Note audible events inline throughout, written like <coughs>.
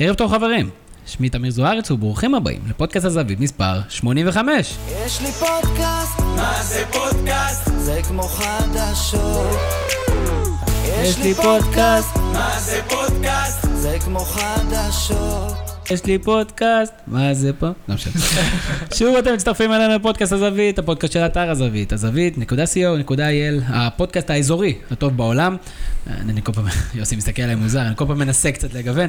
ערב טוב חברים, שמי תמיר זוארץ וברוכים הבאים לפודקאסט הזווית מספר 85. יש לי פודקאסט, מה זה פודקאסט? זה כמו חדשות. יש לי פודקאסט, מה זה פודקאסט? זה כמו חדשות. יש לי פודקאסט, מה זה פה? לא משנה. <laughs> שוב אתם מצטרפים אלינו לפודקאסט הזווית, הפודקאסט של אתר הזווית, הזווית.co.il, הפודקאסט האזורי הטוב בעולם. אני כל פעם, <laughs> יוסי מסתכל עליי מוזר, אני כל פעם מנסה קצת לגוון.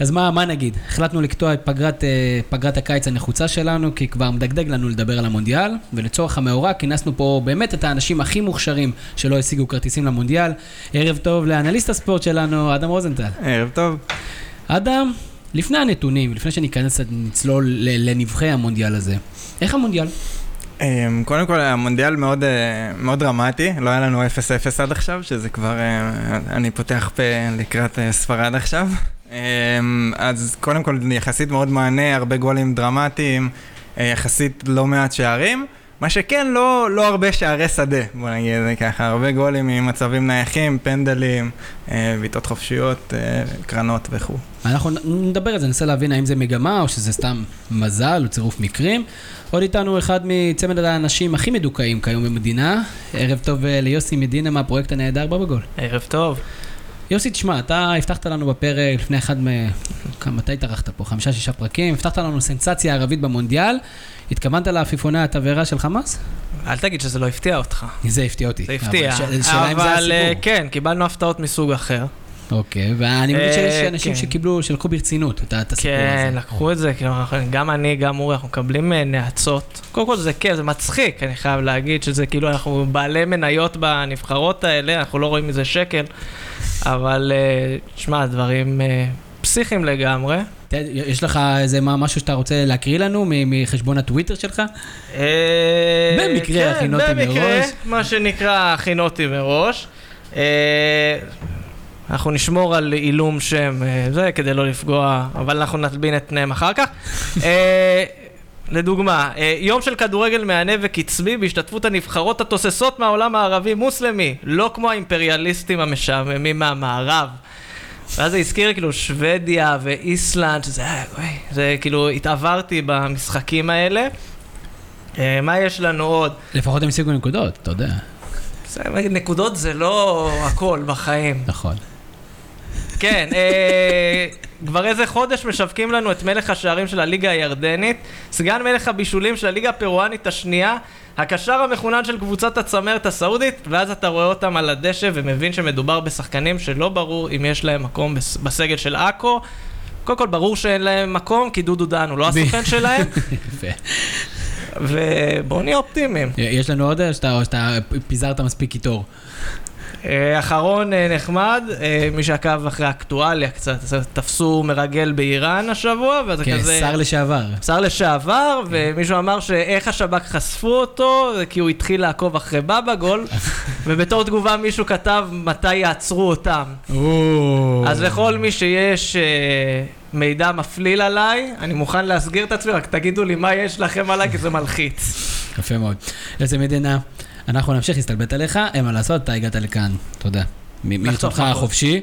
אז מה, מה נגיד? החלטנו לקטוע את פגרת, אה, פגרת הקיץ הנחוצה שלנו, כי כבר מדגדג לנו לדבר על המונדיאל, ולצורך המאורע כינסנו פה באמת את האנשים הכי מוכשרים שלא השיגו כרטיסים למונדיאל. ערב טוב לאנליסט הספורט שלנו, אדם רוזנטל. ערב טוב. אדם, לפני הנתונים, לפני שניכנס, נצלול ל- לנבחי המונדיאל הזה, איך המונדיאל? אמ, קודם כל, המונדיאל מאוד, אה, מאוד דרמטי, לא היה לנו 0-0 עד עכשיו, שזה כבר, אה, אני פותח פה לקראת אה, ספרד עכשיו. אמ, אז קודם כל, יחסית מאוד מענה, הרבה גולים דרמטיים, יחסית לא מעט שערים. מה שכן, לא, לא הרבה שערי שדה, בוא נגיד את זה ככה, הרבה גולים ממצבים נייחים, פנדלים, בעיטות חופשיות, קרנות וכו'. אנחנו נדבר על זה, ננסה להבין האם זה מגמה או שזה סתם מזל או צירוף מקרים. עוד איתנו אחד מצמד האנשים הכי מדוכאים כיום במדינה. ערב טוב ליוסי מדינה מהפרויקט הנהדר בבגול. ערב טוב. יוסי, תשמע, אתה הבטחת לנו בפרק לפני אחד מ... מתי התארחת פה? חמישה, שישה פרקים? הבטחת לנו סנסציה ערבית במונדיאל. התכוונת לעפיפוני התבערה של חמאס? אל תגיד שזה לא הפתיע אותך. זה הפתיע אותי. זה הפתיע, אבל, אבל כן, קיבלנו הפתעות מסוג אחר. אוקיי, ואני מבין שיש אנשים כן. שקיבלו, שלקחו ברצינות את הסיפור הזה. כן, לקחו את זה, גם אני, גם אורי, אנחנו מקבלים נאצות. קודם כל זה כיף, זה מצחיק, אני חייב להגיד שזה כאילו, אנחנו בעלי מניות בנבחרות האלה, אנחנו לא רואים מזה שקל, אבל שמע, דברים פסיכיים לגמרי. יש לך איזה משהו שאתה רוצה להקריא לנו מחשבון הטוויטר שלך? במקרה הכינותי מראש. כן, במקרה, מה שנקרא הכינותי מראש. אנחנו נשמור על עילום שם זה כדי לא לפגוע, אבל אנחנו נלבין את פניהם אחר כך. <laughs> לדוגמה, יום של כדורגל מהנה וקצבי בהשתתפות הנבחרות התוססות מהעולם הערבי-מוסלמי, לא כמו האימפריאליסטים המשעממים מהמערב. ואז זה הזכיר כאילו שוודיה ואיסלנד, שזה היה, וואי, זה כאילו התעברתי במשחקים האלה. מה יש לנו עוד? לפחות הם השיגו נקודות, אתה יודע. נקודות זה לא הכל בחיים. נכון. כן, אה, כבר איזה חודש משווקים לנו את מלך השערים של הליגה הירדנית, סגן מלך הבישולים של הליגה הפירואנית השנייה, הקשר המחונן של קבוצת הצמרת הסעודית, ואז אתה רואה אותם על הדשא ומבין שמדובר בשחקנים שלא ברור אם יש להם מקום בסגל של עכו. קודם כל ברור שאין להם מקום, כי דודו דן הוא לא הסוכן שלהם. <laughs> ובואו נהיה אופטימיים. יש לנו עוד, או שאתה פיזרת מספיק קיטור? אחרון נחמד, מי שעקב אחרי האקטואליה קצת, תפסו מרגל באיראן השבוע, וזה כן, כזה... כן, שר לשעבר. שר לשעבר, ומישהו אמר שאיך השב"כ חשפו אותו, זה כי הוא התחיל לעקוב אחרי בבא גול, <laughs> ובתור תגובה מישהו כתב מתי יעצרו אותם. אז לכל מי שיש מידע מפליל עליי, אני מוכן להסגיר את עצמי, רק תגידו לי מה יש לכם עליי, כי זה מלחיץ. יפה מאוד. איזה מדינה. אנחנו נמשיך להסתלבט עליך, אין מה לעשות, אתה הגעת לכאן, תודה. מרצונך החופשי,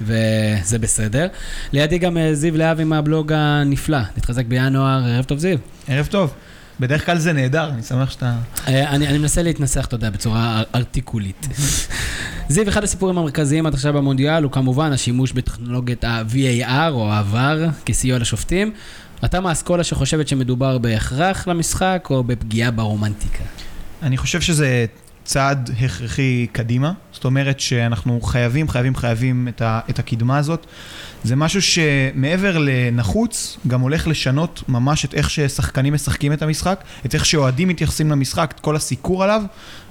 וזה בסדר. לידי גם אה, זיו להבי מהבלוג הנפלא, נתחזק בינואר, ערב טוב זיו. ערב טוב. בדרך כלל זה נהדר, אני שמח שאתה... אה, אני מנסה להתנסח, אתה יודע, בצורה ארטיקולית. <laughs> זיו, אחד הסיפורים המרכזיים עד עכשיו במונדיאל הוא כמובן השימוש בטכנולוגיית ה-VAR או העבר כסיוע לשופטים. אתה מהאסכולה שחושבת שמדובר בהכרח למשחק או בפגיעה ברומנטיקה? אני חושב שזה צעד הכרחי קדימה, זאת אומרת שאנחנו חייבים, חייבים, חייבים את, ה, את הקדמה הזאת. זה משהו שמעבר לנחוץ, גם הולך לשנות ממש את איך ששחקנים משחקים את המשחק, את איך שאוהדים מתייחסים למשחק, את כל הסיקור עליו,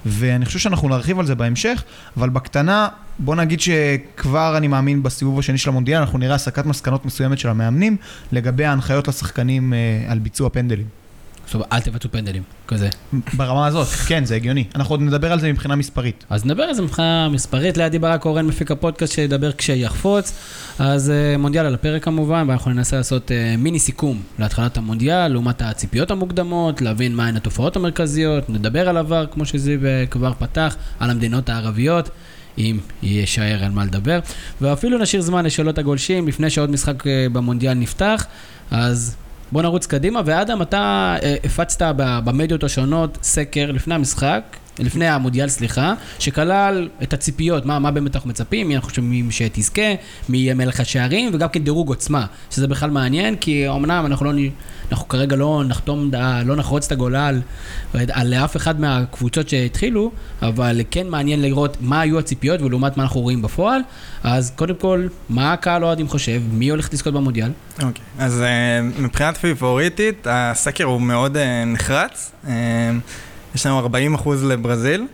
ואני חושב שאנחנו נרחיב על זה בהמשך, אבל בקטנה, בוא נגיד שכבר אני מאמין בסיבוב השני של המונדיאל, אנחנו נראה הסקת מסקנות מסוימת של המאמנים לגבי ההנחיות לשחקנים אה, על ביצוע פנדלים. זאת אומרת, אל תבצעו פנדלים, כזה. ברמה הזאת, כן, זה הגיוני. אנחנו עוד נדבר על זה מבחינה מספרית. אז נדבר על זה מבחינה מספרית. לידי ברק אורן מפיק הפודקאסט שידבר כשיחפוץ. אז uh, מונדיאל על הפרק כמובן, ואנחנו ננסה לעשות uh, מיני סיכום להתחלת המונדיאל, לעומת הציפיות המוקדמות, להבין מהן התופעות המרכזיות, נדבר על עבר, כמו שזיו uh, כבר פתח, על המדינות הערביות. אם יישאר על מה לדבר. ואפילו נשאיר זמן לשאלות הגולשים לפני שעוד משחק אה, במונדיאל נפתח, אז בוא נרוץ קדימה. ואדם, אתה אה, הפצת במדיות השונות סקר לפני המשחק. לפני המונדיאל, סליחה, שכלל את הציפיות, מה, מה באמת אנחנו מצפים, מי אנחנו חושבים שתזכה, מי יהיה מלך השערים, וגם כן דירוג עוצמה, שזה בכלל מעניין, כי אמנם אנחנו לא, אנחנו כרגע לא נחתום, לא נחרוץ את הגולל על אף אחד מהקבוצות שהתחילו, אבל כן מעניין לראות מה היו הציפיות ולעומת מה אנחנו רואים בפועל. אז קודם כל, מה הקהל אוהדים חושב, מי הולך לזכות במונדיאל? אוקיי, אז uh, מבחינת פיבוריטית, הסקר הוא מאוד uh, נחרץ. Uh, יש לנו 40 אחוז לברזיל.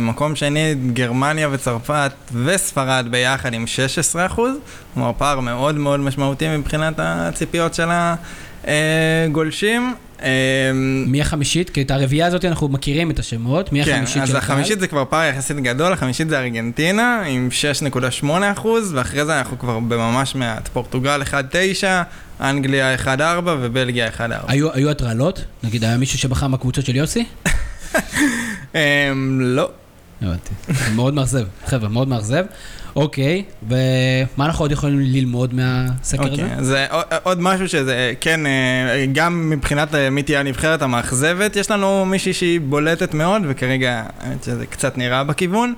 מקום שני, גרמניה וצרפת וספרד ביחד עם 16 אחוז. כלומר, פער מאוד מאוד משמעותי מבחינת הציפיות של הגולשים. Uh, מי החמישית? כי את הרביעייה הזאת אנחנו מכירים את השמות, מי כן, החמישית אז של הקהל? החמישית זה כבר פער יחסית גדול, החמישית זה ארגנטינה עם 6.8 אחוז, ואחרי זה אנחנו כבר בממש מעט. פורטוגל 1.9, אנגליה 1.4 ובלגיה 1.4. היו, היו הטרלות? נגיד, היה מישהו שבחר מהקבוצות של יוסי? <laughs> אמ, לא. הבנתי. זה מאוד מאכזב, חבר'ה, מאוד מאכזב. אוקיי, ומה אנחנו עוד יכולים ללמוד מהסקר הזה? אוקיי, אז אה, עוד- משהו שזה, אה, כן, אה, גם מבחינת מי תהיה הנבחרת המאכזבת, יש לנו מישהי שהיא בולטת מאוד, וכרגע שזה קצת נראה בכיוון.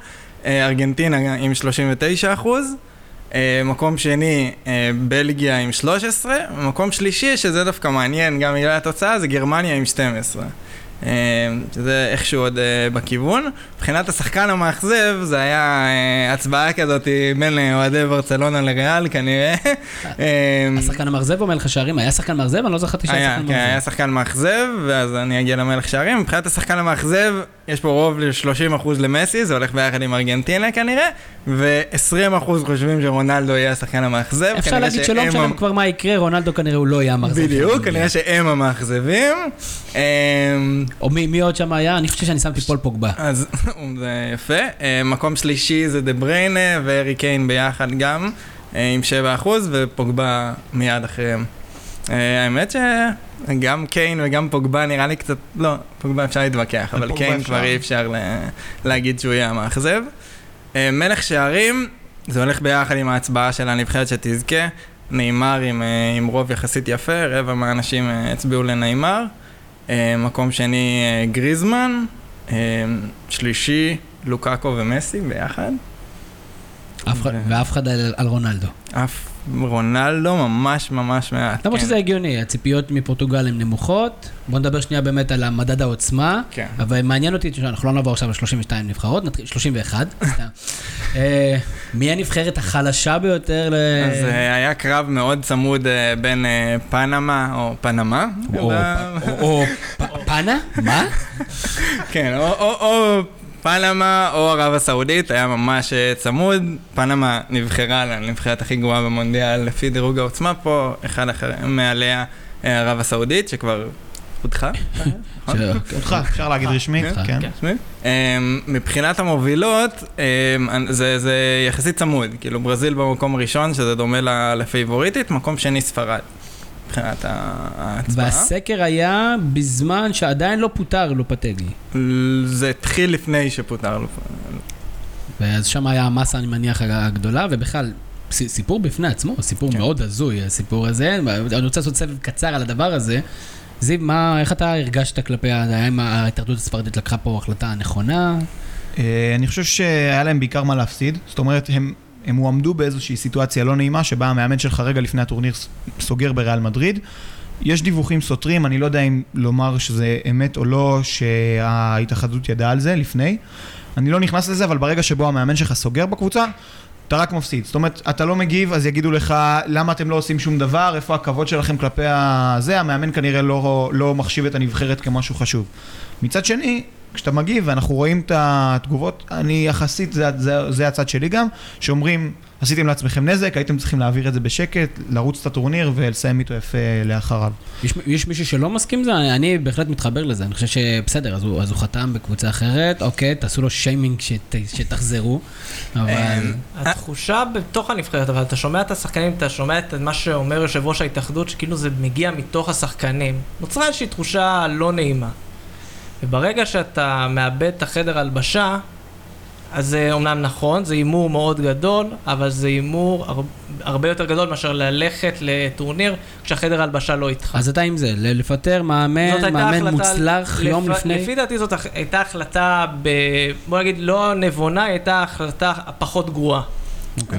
ארגנטינה עם 39 אחוז. מקום שני, בלגיה עם 13. מקום שלישי, שזה דווקא מעניין, גם בגלל התוצאה, זה גרמניה עם 12. אה, שזה איכשהו עוד אה, בכיוון. מבחינת השחקן המאכזב, זה היה אה, הצבעה כזאת בין אוהדי ברצלונה לריאל כנראה. <laughs> אה, השחקן המאכזב או מלך השערים? היה שחקן מאכזב? אני לא זכרתי שהיה היה, שחקן כן, היה מאכזב. שחקן מאכזב, ואז אני אגיע למלך שערים. מבחינת השחקן המאכזב, יש פה רוב ל-30% למסי, זה הולך ביחד עם ארגנטינה כנראה, ו-20% חושבים שרונלדו יהיה השחקן המאכזב. אפשר להגיד שלא משנה המ- כבר מה יקרה, רונלדו כנראה הוא לא יהיה המאכזב. בדיוק. כנראה שהם המאכזבים. או מי מי עוד שם היה? אני חושב שאני שמתי פול פוגבה. אז זה יפה. אה, מקום שלישי זה דה בריינה והארי קיין ביחד גם, אה, עם 7% ופוגבה מיד אחריהם. אה, האמת שגם קיין וגם פוגבה נראה לי קצת, לא, פוגבה אפשר להתווכח, אבל פוגבה קיין אפשר. כבר אי אפשר ל- להגיד שהוא יהיה המאכזב. מלך שערים, זה הולך ביחד עם ההצבעה של הנבחרת שתזכה. נאמר עם, עם רוב יחסית יפה, רבע מהאנשים הצביעו לנאמר. אה, מקום שני אה, גריזמן, אה, שלישי לוקאקו ומסי ביחד. ואף אחד על על רונלדו. אף רונלדו ממש ממש מעט. למרות כן. שזה הגיוני, הציפיות מפורטוגל הן נמוכות. בואו נדבר שנייה באמת על המדד העוצמה. כן. אבל מעניין אותי, אנחנו לא נעבור עכשיו ל-32 נבחרות, נתחיל 31. <laughs> סתם. אה, מי הנבחרת החלשה ביותר ל... אז אה, היה קרב מאוד צמוד אה, בין פנמה, או פנמה, או- ב- או- או פ- פאנה? <laughs> מה? כן, או פנמה או ערב הסעודית, היה ממש אה, צמוד. פנמה נבחרה לנבחרת הכי גרועה במונדיאל לפי דירוג העוצמה פה, אחד אחר מעליה אה, ערב הסעודית, שכבר הודחה. <laughs> אותך, אפשר להגיד רשמית, כן. כן. כן. אמ, מבחינת המובילות, אמ, זה, יחסית צמוד, כאילו ברזיל במקום הראשון, שזה דומה לפייבוריטית, מקום שני ספרד, מבחינת ההצבעה. והסקר היה בזמן שעדיין לא פוטר לופטגי. זה התחיל לפני שפוטר לו. ואז שם היה המסה, אני מניח, הגדולה, ובכלל, סיפור בפני עצמו, סיפור כן. מאוד הזוי, הסיפור הזה. אני רוצה לעשות סבב קצר על הדבר הזה. זיו, מה, איך אתה הרגשת כלפי, האם ההתאחדות הספרדית לקחה פה החלטה נכונה? אה, אני חושב שהיה להם בעיקר מה להפסיד. זאת אומרת, הם, הם הועמדו באיזושהי סיטואציה לא נעימה, שבה המאמן שלך רגע לפני הטורניר סוגר בריאל מדריד. יש דיווחים סותרים, אני לא יודע אם לומר שזה אמת או לא, שההתאחדות ידעה על זה לפני. אני לא נכנס לזה, אבל ברגע שבו המאמן שלך סוגר בקבוצה, אתה רק מפסיד. זאת אומרת, אתה לא מגיב, אז יגידו לך, למה אתם לא עושים שום דבר, איפה הכבוד שלכם כלפי הזה, המאמן כנראה לא, לא מחשיב את הנבחרת כמשהו חשוב. מצד שני, כשאתה מגיב ואנחנו רואים את התגובות, אני יחסית, זה, זה, זה הצד שלי גם, שאומרים, עשיתם לעצמכם נזק, הייתם צריכים להעביר את זה בשקט, לרוץ את הטורניר ולסיים איתו יפה לאחריו. יש, יש מישהו שלא מסכים עם זה? אני, אני בהחלט מתחבר לזה, אני חושב שבסדר, אז הוא, אז הוא חתם בקבוצה אחרת, אוקיי, תעשו לו שיימינג שת, שתחזרו, אבל... אמ, התחושה בתוך הנבחרת, אבל אתה שומע את השחקנים, אתה שומע את מה שאומר יושב ראש ההתאחדות, שכאילו זה מגיע מתוך השחקנים. נוצרה איזושהי תחושה לא נעימה. וברגע שאתה מאבד את החדר הלבשה, אז זה אומנם נכון, זה הימור מאוד גדול, אבל זה הימור הר- הרבה יותר גדול מאשר ללכת לטורניר כשהחדר הלבשה לא איתך. אז אתה עם זה, לפטר מאמן, מאמן מוצלח יום לפ- לפני? לפי דעתי זאת הייתה החלטה, ב... בוא נגיד, לא נבונה, היא הייתה החלטה פחות גרועה. אוקיי.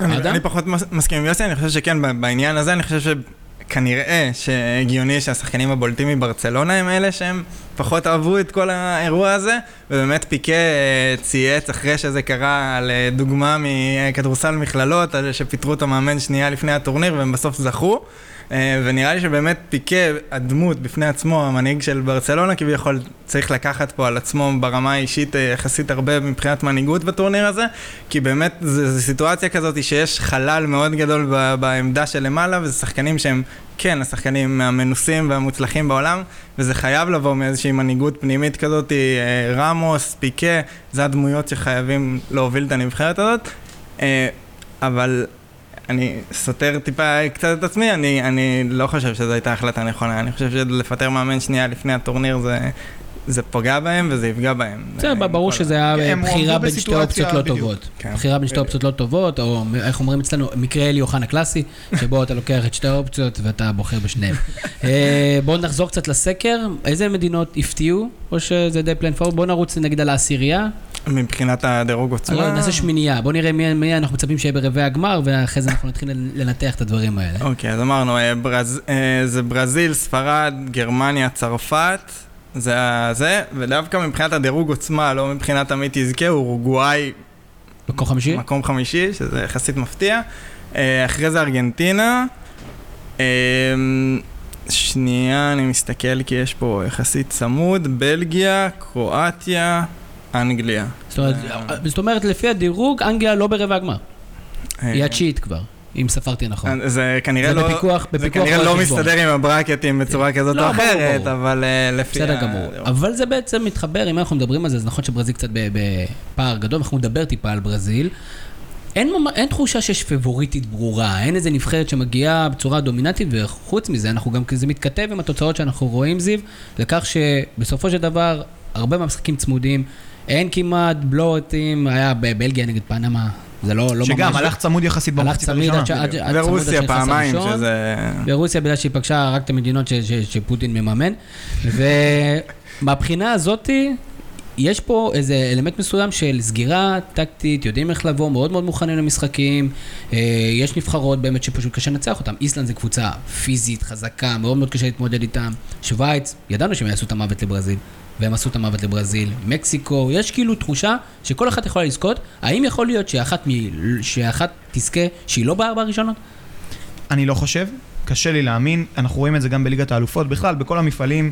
אני, אדם? אני פחות מס- מסכים עם יוסי, אני חושב שכן, ב- בעניין הזה, אני חושב שכנראה שהגיוני שהשחקנים הבולטים מברצלונה הם אלה שהם פחות אהבו את כל האירוע הזה, ובאמת פיקה אה, צייץ אחרי שזה קרה על אה, דוגמה מכדורסל מכללות, שפיטרו את המאמן שנייה לפני הטורניר והם בסוף זכו. אה, ונראה לי שבאמת פיקה, הדמות בפני עצמו, המנהיג של ברצלונה, כביכול צריך לקחת פה על עצמו ברמה האישית אה, יחסית הרבה מבחינת מנהיגות בטורניר הזה, כי באמת זו סיטואציה כזאת שיש חלל מאוד גדול ב- בעמדה למעלה, וזה שחקנים שהם, כן, השחקנים המנוסים והמוצלחים בעולם, וזה חייב לבוא מאיזושהי מנהיגות פנימית כזאת, אה, רמוס, פיקה, זה הדמויות שחייבים להוביל את הנבחרת הזאת. אבל אני סותר טיפה קצת את עצמי, אני, אני לא חושב שזו הייתה החלטה נכונה, אני חושב שלפטר מאמן שנייה לפני הטורניר זה, זה פוגע בהם וזה יפגע בהם. בסדר, אה, ברור כל- שזה היה בחירה בין שתי אופציות לא. טובות. כן. בחירה בין שתי אופציות לא טובות, או איך אומרים אצלנו, מקרה אלי אוחנה קלאסי, <laughs> שבו אתה לוקח את שתי האופציות ואתה בוחר בשניהם. אה, בואו נחזור קצת לסקר, איזה מדינות הפתיעו, או שזה די פלן? בואו נרוץ נגיד על העשירייה. מבחינת הדירוג עוצמה. לא, נעשה שמינייה, בואו נראה מי מי אנחנו מצפים שיהיה ברבעי הגמר, ואחרי זה אנחנו נתחיל לנתח את הדברים האלה. אוקיי, אז אמרנו, אה, ברז, אה, זה ברזיל, ספרד, גרמניה, צרפת, זה זה, ודווקא מבחינת הדירוג עוצמה, לא מבחינת עמית תזכה, אורוגוואי מקום חמישי? מקום חמישי, שזה יחסית מפתיע. אה, אחרי זה ארגנטינה. שנייה, אני מסתכל כי יש פה יחסית צמוד, בלגיה, קרואטיה, אנגליה. זאת אומרת, זאת אומרת, לפי הדירוג, אנגליה לא ברבע הגמר. אה, היא התשיעית כבר, אם ספרתי נכון. זה כנראה זה לא, בפיקוח- זה בפיקוח כנראה לא. מסתדר עם הברקטים בצורה כזאת לא, או אחרת. אבל אה, לפי... בסדר גמור. אבל זה בעצם מתחבר, אם אנחנו מדברים על זה, אז נכון שברזיל קצת בפער גדול, אנחנו נדבר טיפה על ברזיל. אין, אין תחושה שיש פבוריטית ברורה, אין איזה נבחרת שמגיעה בצורה דומיננטית, וחוץ מזה, אנחנו גם, זה מתכתב עם התוצאות שאנחנו רואים, זיו, לכך שבסופו של דבר, הרבה מהמשחקים צמודים, אין כמעט בלוטים, היה בבלגיה נגד פנמה, זה לא, לא שגם ממש... הלך צמוד יחסית הלך במחצית הראשונה. עד צמוד עד ורוסיה פעמיים. שזה... ברוסיה בגלל שהיא פגשה רק את המדינות ש, ש, שפוטין מממן. ומהבחינה הזאתי, יש פה איזה אלמנט מסוים של סגירה טקטית, יודעים איך לבוא, מאוד מאוד מוכנים למשחקים. אה, יש נבחרות באמת שפשוט קשה לנצח אותן. איסלנד זה קבוצה פיזית, חזקה, מאוד מאוד קשה להתמודד איתם. שווייץ, ידענו שהם יעשו את המוות לברזיל. והם עשו את המוות לברזיל, מקסיקו, יש כאילו תחושה שכל אחת יכולה לזכות. האם יכול להיות שאחת, מ... שאחת תזכה שהיא לא בארבע הראשונות? אני לא חושב, קשה לי להאמין, אנחנו רואים את זה גם בליגת האלופות, בכלל, בכל המפעלים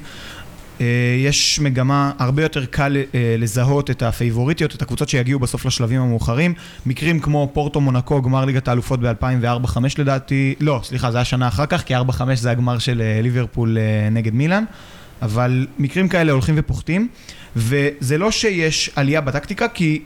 אה, יש מגמה הרבה יותר קל אה, לזהות את הפייבוריטיות, את הקבוצות שיגיעו בסוף לשלבים המאוחרים. מקרים כמו פורטו מונקו, גמר ליגת האלופות ב-2004-2005 לדעתי, לא, סליחה, זה היה שנה אחר כך, כי 4-5 זה הגמר של אה, ליברפול נגד מילאן. אבל מקרים כאלה הולכים ופוחתים, וזה לא שיש עלייה בטקטיקה, כי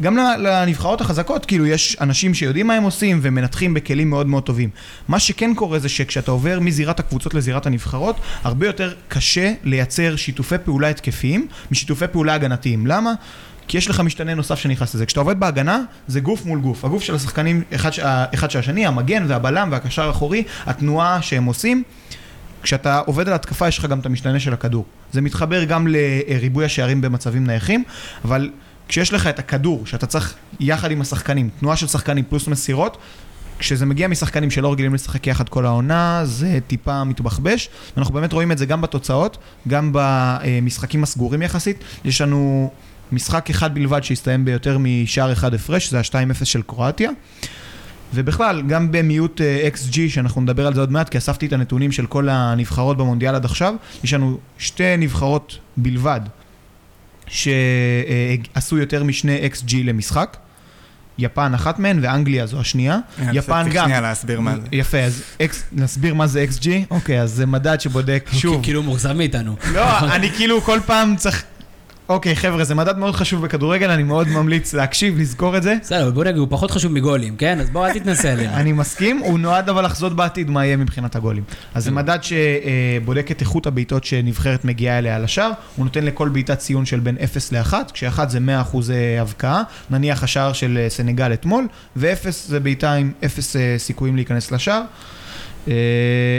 גם לנבחרות החזקות, כאילו, יש אנשים שיודעים מה הם עושים ומנתחים בכלים מאוד מאוד טובים. מה שכן קורה זה שכשאתה עובר מזירת הקבוצות לזירת הנבחרות, הרבה יותר קשה לייצר שיתופי פעולה התקפיים משיתופי פעולה הגנתיים. למה? כי יש לך משתנה נוסף שנכנס לזה. כשאתה עובד בהגנה, זה גוף מול גוף. הגוף של השחקנים, אחד, אחד של השני, המגן והבלם והקשר האחורי, התנועה שהם עושים. כשאתה עובד על התקפה, יש לך גם את המשתנה של הכדור. זה מתחבר גם לריבוי השערים במצבים נייחים, אבל כשיש לך את הכדור, שאתה צריך יחד עם השחקנים, תנועה של שחקנים פלוס מסירות, כשזה מגיע משחקנים שלא רגילים לשחק יחד כל העונה, זה טיפה מתבחבש. ואנחנו באמת רואים את זה גם בתוצאות, גם במשחקים הסגורים יחסית. יש לנו משחק אחד בלבד שהסתיים ביותר משער אחד הפרש, זה ה-2-0 של קרואטיה. ובכלל, גם במיעוט XG, שאנחנו נדבר על זה עוד מעט, כי אספתי את הנתונים של כל הנבחרות במונדיאל עד עכשיו, יש לנו שתי נבחרות בלבד שעשו יותר משני XG למשחק. יפן אחת מהן ואנגליה זו השנייה. יפן צריך אה, גם. שנייה להסביר מה זה. יפה, אז X, נסביר מה זה XG? אוקיי, אז זה מדד שבודק, שוב, כאילו הוא מאוכזב מאיתנו. לא, אני כאילו כל פעם צריך... אוקיי, חבר'ה, זה מדד מאוד חשוב בכדורגל, אני מאוד ממליץ להקשיב, לזכור את זה. בסדר, בוא נגיד, הוא פחות חשוב מגולים, כן? אז בוא, אל תתנסה עלינו. <laughs> אני מסכים, הוא נועד אבל לחזות בעתיד מה יהיה מבחינת הגולים. אז זה מדד שבודק את איכות הבעיטות שנבחרת מגיעה אליה לשער, הוא נותן לכל בעיטה ציון של בין 0 ל-1, כש-1 זה 100% הבקעה, נניח השער של אה, סנגל אתמול, ו-0 זה בעיטה עם 0 אה, סיכויים להיכנס לשער. אה,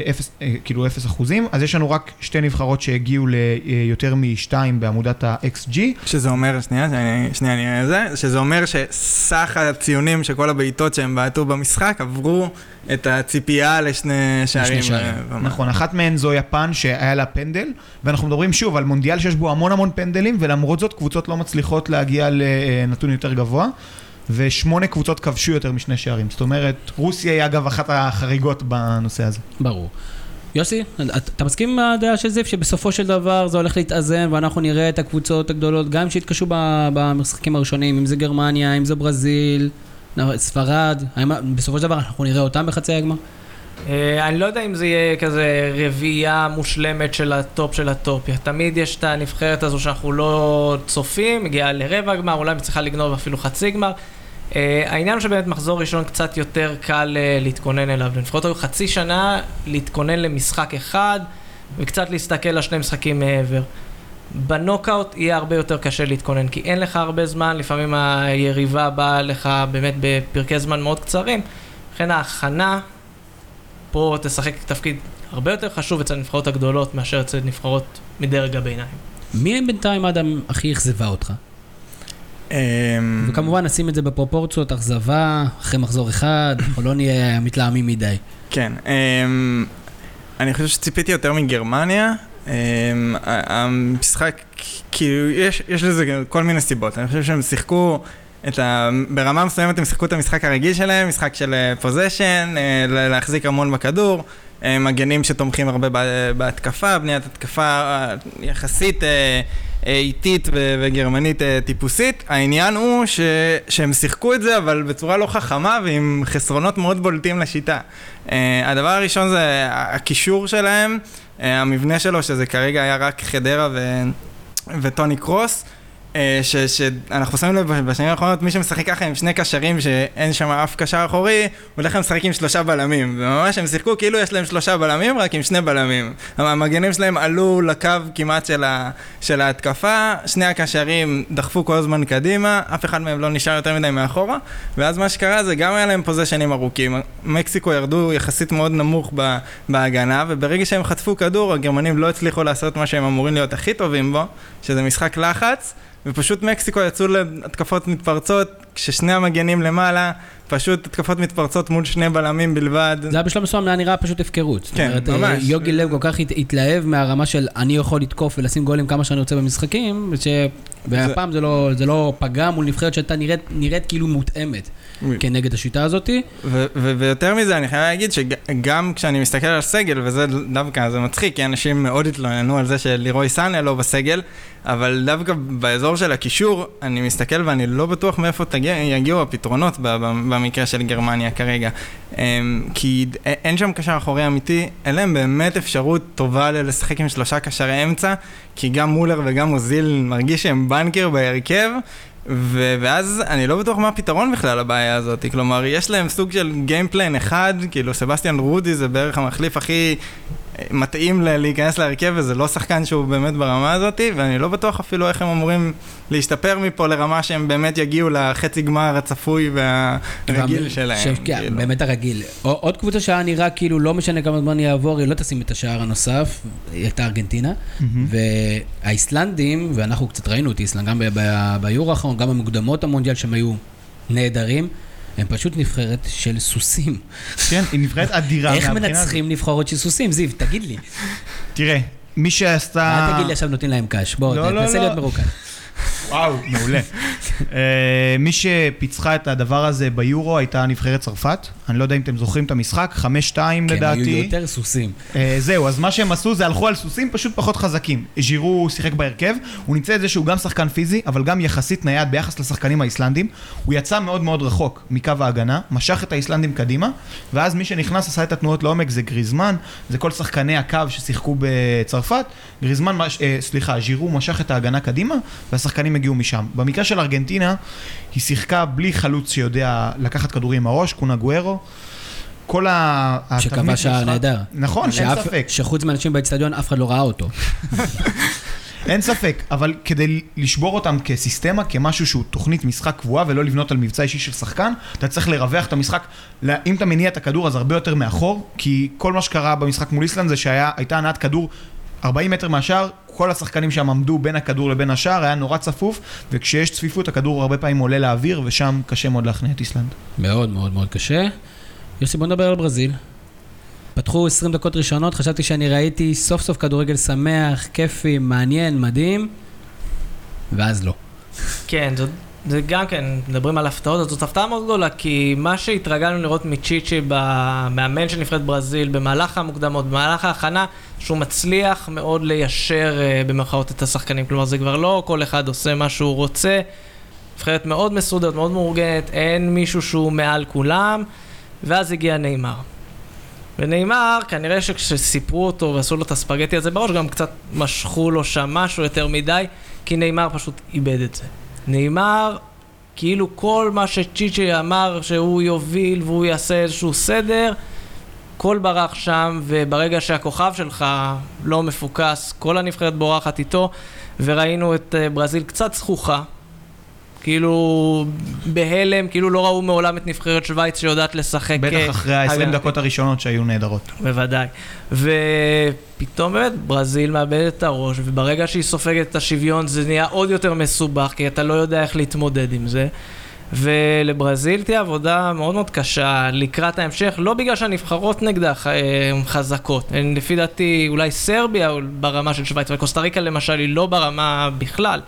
אפס, אה, כאילו אפס אחוזים, אז יש לנו רק שתי נבחרות שהגיעו ליותר משתיים בעמודת ה-XG. שזה אומר, שנייה, שנייה, אני זה, שזה אומר שסך הציונים של כל הבעיטות שהם בעטו במשחק עברו את הציפייה לשני שערים. שערים. אה. נכון, אחת מהן זו יפן שהיה לה פנדל, ואנחנו מדברים שוב על מונדיאל שיש בו המון המון פנדלים, ולמרות זאת קבוצות לא מצליחות להגיע לנתון יותר גבוה, ושמונה קבוצות כבשו יותר משני שערים. זאת אומרת, רוסיה היא אגב אחת החריגות בנושא הזה. ברור. יוסי, אתה מסכים עם הדעה של זיו שבסופו של דבר זה הולך להתאזן ואנחנו נראה את הקבוצות הגדולות גם שהתקשו במשחקים הראשונים, אם זה גרמניה, אם זה ברזיל, ספרד, בסופו של דבר אנחנו נראה אותם בחצי הגמר? אה, אני לא יודע אם זה יהיה כזה רביעייה מושלמת של ה top של ה top. תמיד יש את הנבחרת הזו שאנחנו לא צופים, מגיעה לרבע גמר, אולי מצליחה לגנוב אפילו חצי גמר. אה, העניין הוא שבאמת מחזור ראשון קצת יותר קל אה, להתכונן אליו. לנבחרות היו חצי שנה להתכונן למשחק אחד, וקצת להסתכל על שני משחקים מעבר. בנוקאוט יהיה הרבה יותר קשה להתכונן, כי אין לך הרבה זמן, לפעמים היריבה באה לך באמת בפרקי זמן מאוד קצרים, לכן ההכנה פה תשחק תפקיד הרבה יותר חשוב אצל הנבחרות הגדולות מאשר אצל נבחרות מדרג הביניים. מי בינתיים אדם הכי אכזבה אותך? אמ, וכמובן נשים את זה בפרופורציות, אכזבה, אחרי מחזור אחד, <coughs> או לא נהיה מתלהמים מדי. כן, אמ, אני חושב שציפיתי יותר מגרמניה. אמ, המשחק, כאילו, יש, יש לזה כל מיני סיבות. אני חושב שהם שיחקו את ה... ברמה מסוימת הם שיחקו את המשחק הרגיל שלהם, משחק של פוזיישן, להחזיק המון בכדור, אה, מגנים שתומכים הרבה בה- בהתקפה, בניית התקפה אה, יחסית אה, איטית וגרמנית אה, טיפוסית. העניין הוא ש... שהם שיחקו את זה, אבל בצורה לא חכמה ועם חסרונות מאוד בולטים לשיטה. אה, הדבר הראשון זה הקישור שלהם, אה, המבנה שלו, שזה כרגע היה רק חדרה ו... וטוני קרוס. אה, שאנחנו שמים לב בשנים האחרונות, מי שמשחק ככה עם שני קשרים שאין שם אף קשר אחורי, הוא הולך לשחק עם שלושה בלמים. וממש הם שיחקו כאילו יש להם שלושה בלמים, רק עם שני בלמים. המגנים שלהם עלו לקו כמעט של, ה- של ההתקפה, שני הקשרים דחפו כל הזמן קדימה, אף אחד מהם לא נשאר יותר מדי מאחורה, ואז מה שקרה זה גם היה להם פוזיישנים ארוכים. מקסיקו ירדו יחסית מאוד נמוך בהגנה, וברגע שהם חטפו כדור, הגרמנים לא הצליחו לעשות מה שהם אמורים להיות הכי טובים בו, שזה משחק לחץ. ופשוט מקסיקו יצאו להתקפות מתפרצות, כששני המגנים למעלה, פשוט התקפות מתפרצות מול שני בלמים בלבד. זה היה בשלב מסוים, היה נראה פשוט הפקרות. זאת כן, אומרת, אה, ממש. יוגי לב כל כך הת- התלהב מהרמה של אני יכול לתקוף ולשים גולים כמה שאני רוצה במשחקים, והפעם זה לא- זה לא פגע מול נבחרת שהייתה נראית- נראית כאילו מותאמת כנגד השיטה הזאתי. ו- ו- ויותר מזה, אני חייב להגיד שגם כשאני מסתכל על הסגל, וזה דווקא, זה מצחיק, כי אנשים מאוד התלוננו על זה שלירוי סאניה לא בסגל, אבל דווקא באזור של הקישור, אני מסתכל ואני לא בטוח מאיפה תגיע, יגיעו הפתרונות במקרה של גרמניה כרגע. אמ, כי אין שם קשר אחורי אמיתי, אין להם באמת אפשרות טובה לשחק עם שלושה קשרי אמצע, כי גם מולר וגם אוזיל מרגיש שהם banker בהרכב. ו- ואז אני לא בטוח מה הפתרון בכלל לבעיה הזאת, כלומר יש להם סוג של game plan אחד, כאילו סבסטיאן רודי זה בערך המחליף הכי מתאים להיכנס להרכב וזה לא שחקן שהוא באמת ברמה הזאת, ואני לא בטוח אפילו איך הם אמורים להשתפר מפה לרמה שהם באמת יגיעו לחצי גמר הצפוי והרגיל שלהם. ש- כן, כאילו. באמת הרגיל. עוד קבוצה שהיה נראה כאילו לא משנה כמה זמן יעבור, היא לא תשים את השער הנוסף, היא הייתה ארגנטינה. והאיסלנדים, ואנחנו קצת ראינו את איסלנד גם ביורו האחרון, גם במוקדמות המונדיאל שהם היו נהדרים, הם פשוט נבחרת של סוסים. כן, היא נבחרת אדירה. איך מנצחים נבחרות של סוסים? זיו, תגיד לי. תראה, מי שעשתה... אל תגיד לי עכשיו נותנים להם קש. בוא, לא, לא, תנסה לא. להיות מרוכז. וואו, מעולה. <laughs> אה, מי שפיצחה את הדבר הזה ביורו הייתה נבחרת צרפת. אני לא יודע אם אתם זוכרים את המשחק, 5-2 כן, היו לדעתי. יותר סוסים. אה, זהו, אז מה שהם עשו זה הלכו על סוסים פשוט פחות חזקים. ז'ירו שיחק בהרכב, הוא ניצל את זה שהוא גם שחקן פיזי, אבל גם יחסית נייד ביחס לשחקנים האיסלנדים. הוא יצא מאוד מאוד רחוק מקו ההגנה, משך את האיסלנדים קדימה, ואז מי שנכנס עשה את התנועות לעומק זה גריזמן, זה כל שחקני הקו ששיחקו בצרפת. גריזמן, אה, סליחה, ז'ירו משך את ההגנה קדימה, והשחקנים הגיעו משם. במקרה של ארגנטינה, היא שיחקה בלי חלוץ שיודע לקחת כדורים עם הראש, קונה גוארו. כל ה... שכבש שער נהדר. נכון, אין שאף- ספק. שחוץ מאנשים באצטדיון אף אחד לא ראה אותו. <laughs> אין ספק, אבל כדי לשבור אותם כסיסטמה, כמשהו שהוא תוכנית משחק קבועה ולא לבנות על מבצע אישי של שחקן, אתה צריך לרווח את המשחק. אם אתה מניע את הכדור אז הרבה יותר מאחור, כי כל מה שקרה במשחק מול איסלנד זה שהייתה הנעת כדור 40 מטר מהשער, כל השחקנים שם עמדו בין הכדור לבין השער, היה נורא צפוף, וכשיש צפיפות הכדור הרבה פעמים עולה לאוויר, ושם קשה מאוד להכניע את איסלנד. מאוד מאוד מאוד קשה. יוסי, בוא נדבר על ברזיל. פתחו 20 דקות ראשונות, חשבתי שאני ראיתי סוף סוף כדורגל שמח, כיפי, מעניין, מדהים, ואז לא. כן, זאת, זה גם כן, מדברים על הפתעות, אז זאת הפתעה מאוד גדולה, כי מה שהתרגלנו לראות מצ'יצ'י, במאמן של נבחרת ברזיל, במהלך המוקדמות, במהלך ההכנה, שהוא מצליח מאוד ליישר אה, במרכאות את השחקנים. כלומר, זה כבר לא כל אחד עושה מה שהוא רוצה. נבחרת מאוד מסודרת, מאוד מאורגנת, אין מישהו שהוא מעל כולם, ואז הגיע נאמר. ונאמר, כנראה שכשסיפרו אותו ועשו לו את הספגטי הזה בראש, גם קצת משכו לו שם משהו יותר מדי, כי נאמר פשוט איבד את זה. נאמר, כאילו כל מה שצ'יצ'י אמר שהוא יוביל והוא יעשה איזשהו סדר, הכל ברח שם, וברגע שהכוכב שלך לא מפוקס, כל הנבחרת בורחת איתו, וראינו את אה, ברזיל קצת זכוכה. כאילו בהלם, כאילו לא ראו מעולם את נבחרת שווייץ שיודעת לשחק. בטח אה, אחרי ה-20 הגנתי. דקות הראשונות שהיו נהדרות. בוודאי. ופתאום באמת ברזיל מאבדת את הראש, וברגע שהיא סופגת את השוויון זה נהיה עוד יותר מסובך, כי אתה לא יודע איך להתמודד עם זה. ולברזיל תהיה עבודה מאוד מאוד קשה לקראת ההמשך, לא בגלל שהנבחרות נגדה אה, חזקות. הן לפי דעתי אולי סרביה ברמה של שווייץ, וקוסטה ריקה למשל היא לא ברמה בכלל.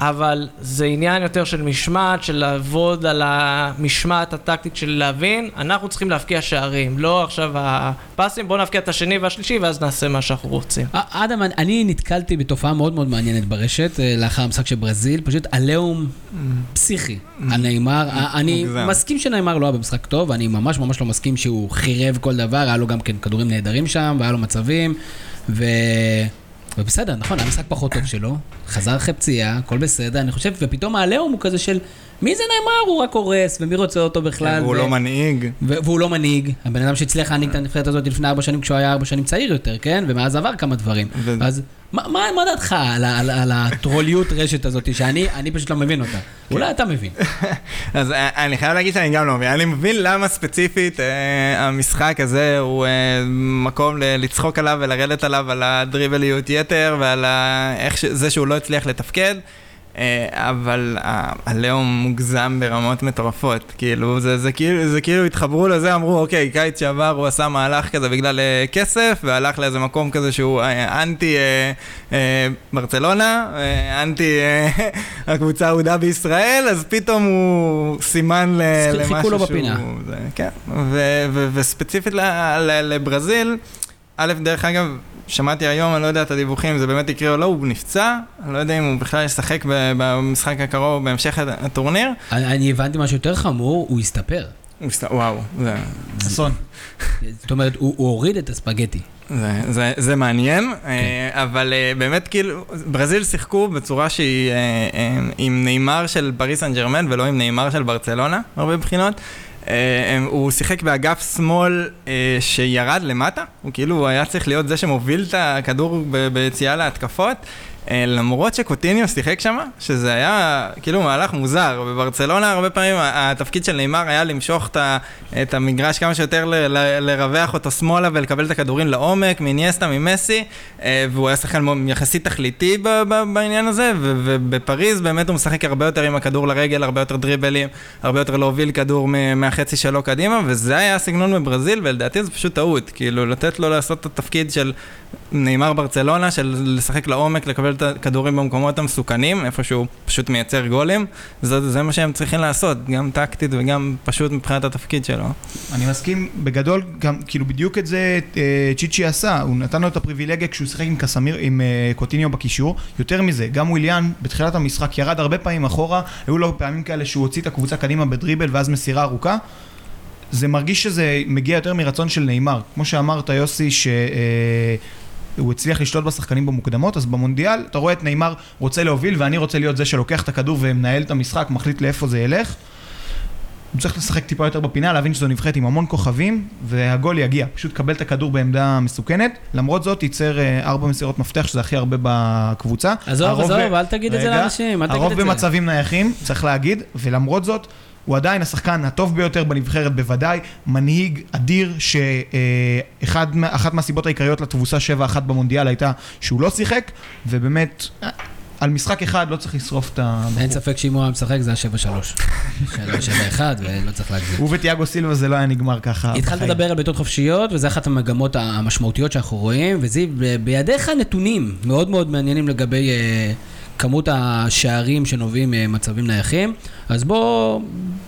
אבל זה עניין יותר של משמעת, של לעבוד על המשמעת הטקטית של להבין, אנחנו צריכים להבקיע שערים, לא עכשיו הפסים, בואו נבקיע את השני והשלישי ואז נעשה מה שאנחנו רוצים. אדם, אני- נתקלתי בתופעה מאוד מאוד מעניינת ברשת, אה, לאחר המשחק של ברזיל, פשוט עליהום פסיכי על נאמר. א- אני. מסכים שנאמר לא היה במשחק טוב, אני ממש ממש לא מסכים שהוא חירב כל דבר, היה לו גם כן כדורים נהדרים שם, והיה לו מצבים, ו... ובסדר, נכון, היה משחק פחות טוב שלו, חזר אחרי פציעה, הכל בסדר, אני חושב, ופתאום העליהום הוא כזה של, מי זה נאמר? הוא רק הורס, ומי רוצה אותו בכלל? הוא ו- לא מנהיג. והוא לא מנהיג, הבן אדם שהצליח להנהיג את הנבחרת הזאת לפני ארבע שנים כשהוא היה ארבע שנים צעיר יותר, כן? ומאז עבר כמה דברים. אז מה, דעתך על, הטרוליות רשת הזאת, שאני אני פשוט לא מבין אותה? אולי אתה מבין. <laughs> אז אה, אני חייב להגיד שאני גם לא מבין. אני מבין למה ספציפית אה, המשחק הזה הוא אה, מקום לצחוק עליו ולרדת עליו על הדריבליות יתר ועל זה שהוא לא הצליח לתפקד. אה, אבל הלאום מוגזם ברמות מטורפות, כאילו זה, זה, כאילו, זה כאילו התחברו לזה, אמרו אוקיי, קיץ שעבר הוא עשה מהלך כזה בגלל אה, כסף, והלך לאיזה מקום כזה שהוא אה, אנטי אה, אה, ברצלונה, אה, אנטי אה, <laughs> הקבוצה האהודה בישראל, אז פתאום הוא סימן ל- למשהו חיכו לו שהוא... בפינה. זה, כן, ו, ו, וספציפית ל, ל, לברזיל, א', דרך אגב, שמעתי היום, אני לא יודע את הדיווחים, אם זה באמת יקרה או לא, הוא נפצע, אני לא יודע אם הוא בכלל ישחק ב- במשחק הקרוב בהמשך הטורניר. אני, אני הבנתי משהו יותר חמור, הוא הסתפר. וואו, זה, אסון. זאת אומרת, הוא, הוא הוריד את הספגטי. זה, זה, זה מעניין, אה, אבל אה, באמת כאילו, ברזיל שיחקו בצורה שהיא אה, עם נאמר של פריס סן ג'רמן ולא עם נאמר של ברצלונה, הרבה בחינות. אה, הוא שיחק באגף שמאל אה, שירד למטה, הוא כאילו היה צריך להיות זה שמוביל את הכדור ביציאה להתקפות. אה, למרות שקוטיניו שיחק שם, שזה היה כאילו מהלך מוזר. בברצלונה הרבה פעמים התפקיד של נאמר היה למשוך את, המגרש כמה שיותר, לרווח אותו שמאלה ולקבל את הכדורים לעומק, מאניאסטה, ממסי, אה, והוא היה שחקן יחסית תכליתי בעניין הזה, ובפריז באמת הוא משחק הרבה יותר עם הכדור לרגל, הרבה יותר דריבלים, הרבה יותר להוביל כדור מהחצי שלו קדימה, וזה היה הסגנון בברזיל, ולדעתי זה פשוט טעות, כאילו לתת לו לעשות את התפקיד של נאמר ברצלונה, של לשחק לעומק, לקבל את הכדורים במקומות המסוכנים, איפה שהוא פשוט מייצר גולים, זה, זה מה שהם צריכים לעשות, גם טקטית וגם פשוט מבחינת התפקיד שלו. אני מסכים, בגדול, גם כאילו בדיוק את זה אה, צ'יצ'י עשה, הוא נתן לו את הפריבילגיה כשהוא שיחק עם קסמיר, עם אה, קוטיניו בקישור, יותר מזה, גם וויליאן בתחילת המשחק ירד הרבה פעמים אחורה, היו לו פעמים כאלה שהוא הוציא את הקבוצה קדימה בדריבל ואז מסירה ארוכה. זה מרגיש שזה מגיע יותר מרצון של נאמר. כמו שאמרת, יוסי, שהוא אה, הצליח לשלוט בשחקנים במוקדמות, אז במונדיאל אתה רואה את נאמר רוצה להוביל ואני רוצה להיות זה שלוקח את הכדור ומנהל את המשחק, מחליט לאיפה זה ילך. הוא צריך לשחק טיפה יותר בפינה, להבין שזו נבחרת עם המון כוכבים, והגול יגיע. פשוט קבל את הכדור בעמדה מסוכנת. למרות זאת, ייצר אה, ארבע מסירות מפתח, שזה הכי הרבה בקבוצה. עזוב, הרוב עזוב, ב- אל תגיד את זה רגע, לאנשים, אל תגיד הרוב את זה. במצבים נייחים, צריך להגיד, ולמרות זאת, הוא עדיין השחקן הטוב ביותר בנבחרת בוודאי, מנהיג אדיר שאחת מהסיבות העיקריות לתבוסה 7-1 במונדיאל הייתה שהוא לא שיחק, ובאמת, על משחק אחד לא צריך לשרוף את הבחור. אין ספק שאם הוא היה משחק זה היה 7-3. 7-1 <laughs> ולא צריך להגזים. הוא ותיאגו סילבה זה לא היה נגמר ככה. התחלת. לדבר על בעיטות חופשיות, וזה אחת המגמות המשמעותיות שאנחנו רואים, וזיו, בידיך נתונים מאוד מאוד מעניינים לגבי אה, כמות השערים שנובעים ממצבים נייחים, אז בוא,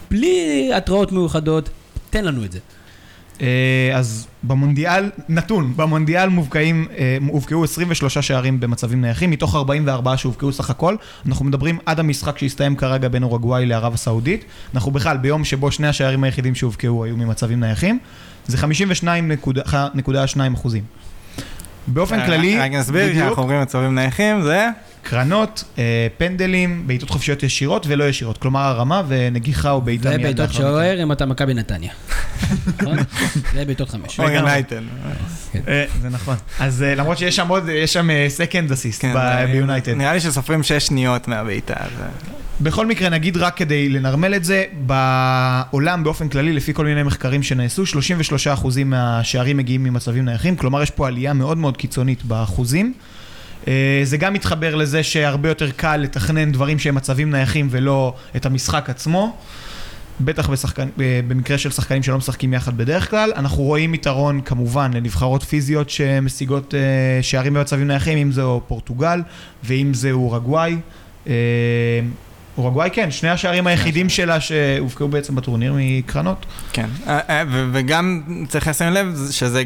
בלי התראות מיוחדות, תן לנו את זה. אה, אז במונדיאל, נתון, במונדיאל מובקעים, אה, הובקעו 23 שערים במצבים נייחים, מתוך 44 שהובקעו סך הכל. אנחנו מדברים עד המשחק שהסתיים כרגע בין אורוגוואי לערב הסעודית. אנחנו בכלל ביום שבו שני השערים היחידים שהובקעו היו ממצבים נייחים. זה 52.2 אחוזים. באופן כללי, רק נסביר, בדיוק, כשאנחנו אומרים מצבים נייחים, זה... קרנות, אה, פנדלים, בעיטות חופשיות ישירות ולא ישירות. כלומר הרמה ונגיחה או בעיטה מיד ובעיטות. שוער אם אתה מכבי נתניה. נכון? <laughs> זה בעיטות חמש. או. יונייטד. אה, זה נכון. אז אה, למרות שיש שם עוד, יש שם second assist ביונייטד. נראה לי שסופרים שש שניות מהבעיטה. בכל מקרה, נגיד רק כדי לנרמל את זה, בעולם באופן כללי, לפי כל מיני מחקרים שנעשו, 33% מהשערים מגיעים ממצבים נייחים, כלומר יש פה עלייה מאוד מאוד קיצונית באחוזים. אה, זה גם מתחבר לזה שהרבה יותר קל לתכנן דברים שהם מצבים נייחים ולא את המשחק עצמו. בטח בשחקן, אה, במקרה של שחקנים שלא משחקים יחד בדרך כלל. אנחנו רואים יתרון כמובן לנבחרות פיזיות שמשיגות אה, שערים במצבים נייחים, אם זהו פורטוגל ואם זה אורוגוואי. אורוגוואי כן, שני השערים היחידים שלה שהובקעו בעצם בטורניר מקרנות. כן, אה, אה, וגם צריך לשים לב שזה,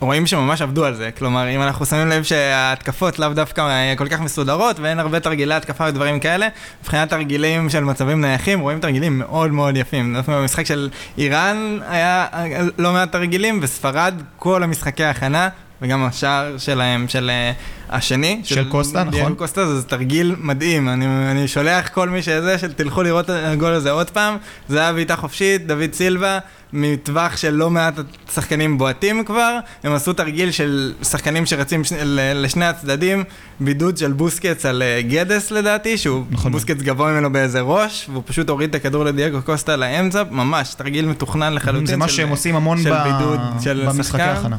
רואים שממש עבדו על זה, כלומר אם אנחנו שמים לב שההתקפות לאו דווקא כל כך מסודרות ואין הרבה תרגילי התקפה ודברים כאלה, מבחינת תרגילים של מצבים נייחים רואים תרגילים מאוד מאוד יפים, במשחק של איראן היה לא מעט תרגילים וספרד כל המשחקי ההכנה וגם השער שלהם, של אה, השני. של קוסטה, דייגו נכון. קוסטה זה תרגיל מדהים, אני, אני שולח כל מי שזה, של תלכו לראות את הגול הזה עוד פעם, זה היה בעיטה חופשית, דוד סילבה, מטווח של לא מעט שחקנים בועטים כבר, הם עשו תרגיל של שחקנים שרצים ש... ל- לשני הצדדים, בידוד של בוסקץ על אה, גדס לדעתי, שהוא נכון. בוסקץ גבוה ממנו באיזה ראש, והוא פשוט הוריד את הכדור לדייגו קוסטה לאמצע, ממש, תרגיל מתוכנן לחלוטין. זה מה של- שהם עושים המון של ב- בידוד של במשחקי שחקן.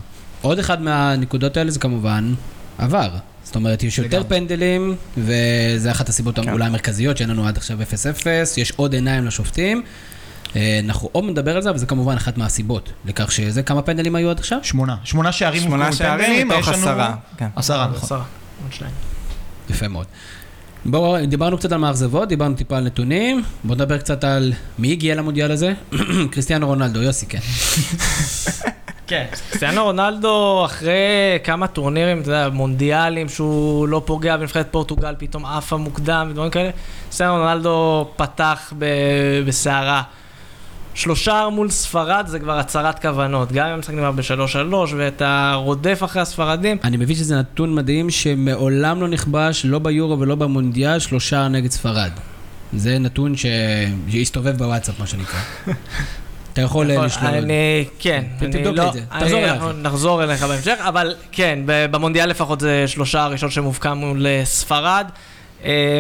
עוד אחד מהנקודות האלה זה כמובן עבר. זאת אומרת, יש יותר לגמרי. פנדלים, וזה אחת הסיבות כן. אולי המרכזיות שאין לנו עד עכשיו 0-0, יש עוד עיניים לשופטים. אה, אנחנו עוד נדבר על זה, אבל זה כמובן אחת מהסיבות לכך שזה, כמה פנדלים היו עד עכשיו? שמונה. שמונה שערים שמונה שערים מתוך לנו- עשרה. כן. עשרה, נכון. עשרה. עוד שניים. יפה מאוד. בואו, דיברנו קצת על מאכזבות, דיברנו טיפה על נתונים, בואו נדבר קצת על מי הגיע למונדיאל הזה? <clears throat> קריסטיאנו רונלדו, יוסי, כן. <laughs> כן, קריסטיאנו רונלדו אחרי כמה טורנירים, אתה יודע, מונדיאלים שהוא לא פוגע בנבחרת פורטוגל, פתאום עפה מוקדם ודברים כאלה, קריסטיאנו רונלדו פתח ב- בסערה. שלושה מול ספרד זה כבר הצהרת כוונות, גם אם המשחק נגמר ב-3-3 ואתה רודף אחרי הספרדים, אני מבין שזה נתון מדהים שמעולם לא נכבש, לא ביורו ולא במונדיאל, שלושה נגד ספרד. זה נתון שהסתובב בוואטסאפ, מה שנקרא. <laughs> אתה יכול אה, נכון, לשלול. אני, כן, <laughs> תבדוק לא- את זה, אני- תחזור אחרי. נחזור אליך בהמשך, אבל כן, במונדיאל לפחות זה שלושה הראשון שמובקע מול אה, ספרד. אה,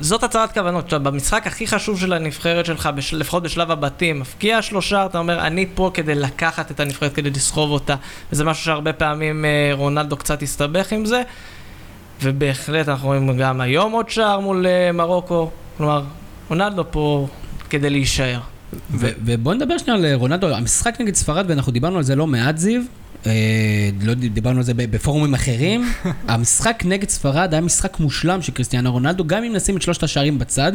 זאת הצהרת כוונות, עכשיו, במשחק הכי חשוב של הנבחרת שלך, בש- לפחות בשלב הבתים, מפקיע שלושה, אתה אומר, אני פה כדי לקחת את הנבחרת, כדי לסחוב אותה, וזה משהו שהרבה פעמים אה, רונלדו קצת הסתבך עם זה, ובהחלט אנחנו רואים גם היום עוד שער מול אה, מרוקו, כלומר, רונלדו פה כדי להישאר. ובוא נדבר שנייה על רונלדו, המשחק נגד ספרד, ואנחנו דיברנו על זה לא מעט, זיו. אה, לא דיברנו על זה בפורומים אחרים, <laughs> המשחק נגד ספרד היה משחק מושלם של קריסטיאנו רונלדו, גם אם נשים את שלושת השערים בצד,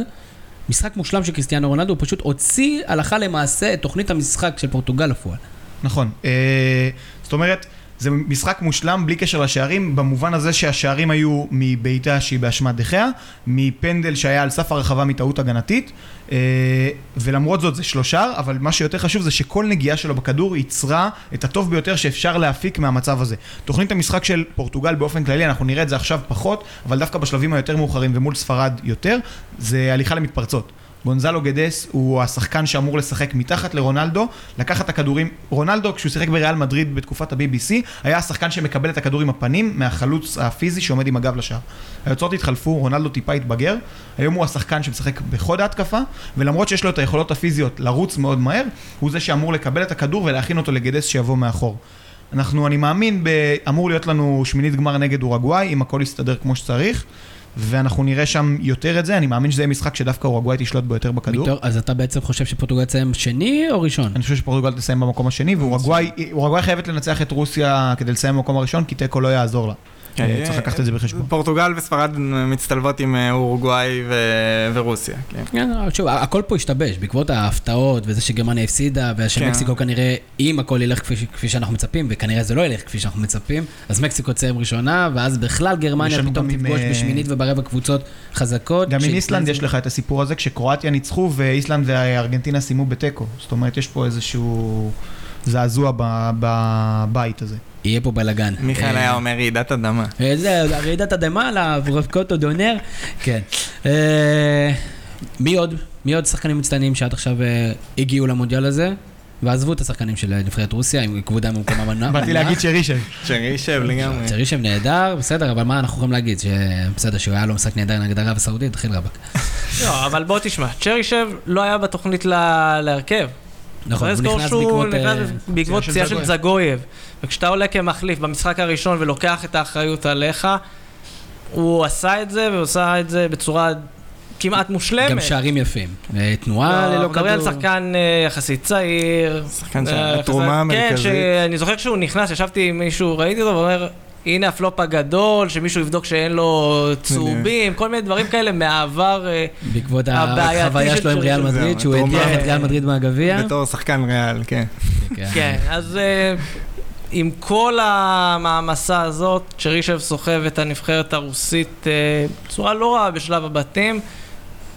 משחק מושלם של קריסטיאנו רונלדו, הוא פשוט הוציא הלכה למעשה את תוכנית המשחק של פורטוגל לפועל. נכון. אה, זאת אומרת, זה משחק מושלם בלי קשר לשערים, במובן הזה שהשערים היו מבעיטה שהיא באשמת דחיה, מפנדל שהיה על סף הרחבה מטעות הגנתית, אה, ולמרות זאת זה שלושה, אבל מה שיותר חשוב זה שכל נגיעה שלו בכדור ייצרה את הטוב ביותר שאפשר להפיק מהמצב הזה. תוכנית המשחק של פורטוגל באופן כללי, אנחנו נראה את זה עכשיו פחות, אבל דווקא בשלבים היותר מאוחרים ומול ספרד יותר, זה הליכה למתפרצות. גונזלו גדס הוא השחקן שאמור לשחק מתחת לרונלדו, לקחת את הכדורים, רונלדו כשהוא שיחק בריאל מדריד בתקופת ה-BBC, היה השחקן שמקבל את הכדור עם הפנים מהחלוץ הפיזי שעומד עם הגב לשער. היוצרות התחלפו, רונלדו טיפה התבגר, היום הוא השחקן שמשחק בחוד ההתקפה, ולמרות שיש לו את היכולות הפיזיות לרוץ מאוד מהר, הוא זה שאמור לקבל את הכדור ולהכין אותו לגדס שיבוא מאחור. אנחנו, אני מאמין, ב... אמור להיות לנו שמינית גמר נגד אורוגוואי, אם הכל יסתדר כמו שצריך. ואנחנו נראה שם יותר את זה, אני מאמין שזה יהיה משחק שדווקא אורוגוואי תשלוט בו יותר בכדור. מתור, אז אתה בעצם חושב שפורטוגל תסיים שני או ראשון? אני חושב שפורטוגל תסיים במקום השני, ואורוגוואי אורוגוואי חייבת לנצח את רוסיה כדי לסיים במקום הראשון, כי תיקו לא יעזור לה. כן, אה, צריך לקחת את זה בחשבון. פורטוגל וספרד מצטלבות עם אה, אורוגוואי ו- ורוסיה. כן. כן, שוב, הכל פה השתבש, בעקבות ההפתעות וזה שגרמניה הפסידה, כן. ושמקסיקו כנראה, אם הכל ילך כפי, שאנחנו מצפים, וכנראה זה לא ילך כפי שאנחנו מצפים, אז מקסיקו תסיים ראשונה, ואז בכלל גרמניה פתאום תפגוש אה, בשמינית וברבע קבוצות חזקות. גם עם איסלנד יש לך את הסיפור הזה, כשקרואטיה ניצחו ואיסלנד וארגנטינה סיימו בתיקו. זאת אומרת, יש פה איזשהו זעזוע ב- בבית הזה. יהיה פה בלאגן. מיכאל אה, היה אומר רעידת אדמה. אה, זה רעידת אדמה לברוקוטו דונר, כן. אה, מי עוד? מי עוד שחקנים מצטיינים שעד עכשיו אה, הגיעו למונדיאל הזה? ועזבו את השחקנים של נבחרת רוסיה, עם כבודם במקומם מנוע. באתי להגיד שרישל. שרישב לגמרי. צ'רישב נהדר, בסדר, אבל מה אנחנו יכולים להגיד? שבסדר, שהוא היה לו משחק נהדר נגד ערב הסעודית, תתחיל רבאק. לא, אבל בוא תשמע, צ'רישב לא היה בתוכנית ל- להרכב. נכון, הוא נכנס בעקבות... אה, נכנס בעקבות פציעה של. זגויב. וכשאתה עולה כמחליף במשחק הראשון ולוקח את האחריות עליך, הוא עשה את זה, ועושה את זה בצורה כמעט מושלמת. גם שערים יפים. אה, תנועה ללא אנחנו מדברים על כדור. שחקן אה, יחסית צעיר. שחקן אה, שהתרומה יחסית- המרכזית. כן, שאני זוכר כשהוא נכנס, ישבתי עם מישהו, ראיתי אותו ואומר, הנה הפלופ הגדול, שמישהו יבדוק שאין לו צהובים, כל מיני דברים כאלה מהעבר. בעקבות החוויה של שלו עם ריאל. מדריד, שהוא התרומה- הדיח את ריאל מדריד מהגביע. בתור שחקן ריאל, כן. כן, אז אה, עם כל המעמסה הזאת, צ'רישב סוחב את הנבחרת הרוסית אה, בצורה לא רעה בשלב הבתים.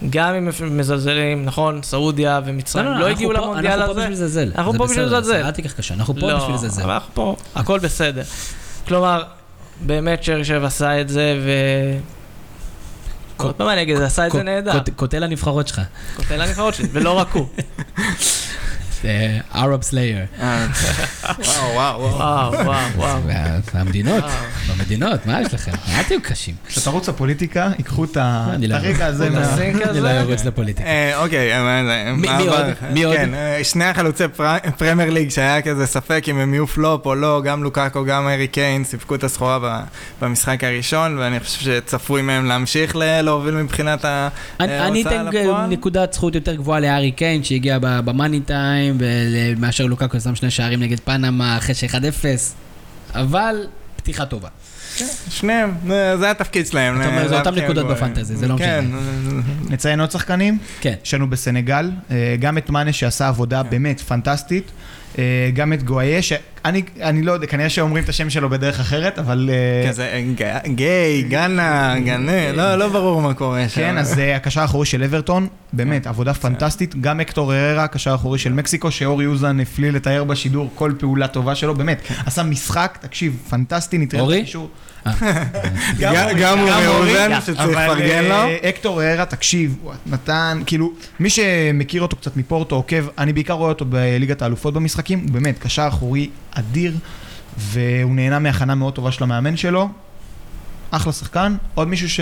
גם אם מזלזלים, נכון, סעודיה ומצרים לא אנחנו הגיעו פה- למונדיאל אנחנו פה הזה. בשביל לזלזל. אנחנו פה בשביל לזלזל. אל תיקח קשה, אנחנו פה לא, בשביל לזלזל. אבל אנחנו פה, הכל בסדר. כלומר, באמת צ'רישב עשה את זה, ו... עוד פעם אני אגיד, עשה את זה נהדר. קוט- קוטל הנבחרות שלך. כותב לנבחרות שלי, ולא רק הוא. <laughs> אה, Arab Slayer. אה, וואו, וואו, וואו. וואו, המדינות, וואו. <laughs> במדינות, מה יש לכם? אל תהיו קשים. כשתרוץ לפוליטיקה, ייקחו את ה- אני את לא- הרגע הזה מה... אני. לא ארוץ לפוליטיקה. אה, אוקיי, אה, אה, מי- מה? עוד? מי עוד? כן, אה, שני החלוצי פר- Premier League שהיה כזה ספק אם הם יהיו פלופ או לא, גם לוקאקו, גם הארי קיין, סיפקו את הסחורה במשחק הראשון, ואני חושב שצפוי מהם להמשיך להוביל מבחינת ה... אני אה, אני אתן לפועל? נקודת זכות יותר גבוהה להארי קיין, שהגיע ב money time, מאשר לוקקו שם שני שערים נגד פנמה אחרי ש-1-0, אבל פתיחה טובה. שניהם, אה, זה התפקיד שלהם. אתה אומר, אה, זה אותם נקודות. בפנטזי, זה לא כן, נציין עוד שחקנים? כן. יש לנו בסנגל, אה, גם את מאנה שעשה עבודה כן. באמת פנטסטית, אה, גם את גואיה, שאני אני לא יודע, כנראה שאומרים את השם שלו בדרך אחרת, אבל... אה, כזה אה, ג- גיי, גאנה, גנה, לא לא ברור מה קורה שם. כן, אז הקשר האחורי של אברטון, באמת, עבודה פנטסטית. גם אקטור הררה, הקשר האחורי של מקסיקו, שאורי אוזן הפליא לתאר בשידור כל פעולה טובה שלו, באמת, עשה משחק, תקשיב, פנטסטי, נתראה אורי? בקישור. גם- גם אורי אוזן, שצריך לפרגן לו. אבל אה, אקטור הררה, תקשיב, הוא נתן, כאילו, מי שמכיר אותו קצת מפורטו, עוקב, אני בעיקר רואה אותו בליגת האלופות במשחקים, הוא באמת קשר אחורי אדיר, והוא נהנה מהכנה מאוד טובה של המאמן שלו. אחלה שחקן, עוד מישהו ש...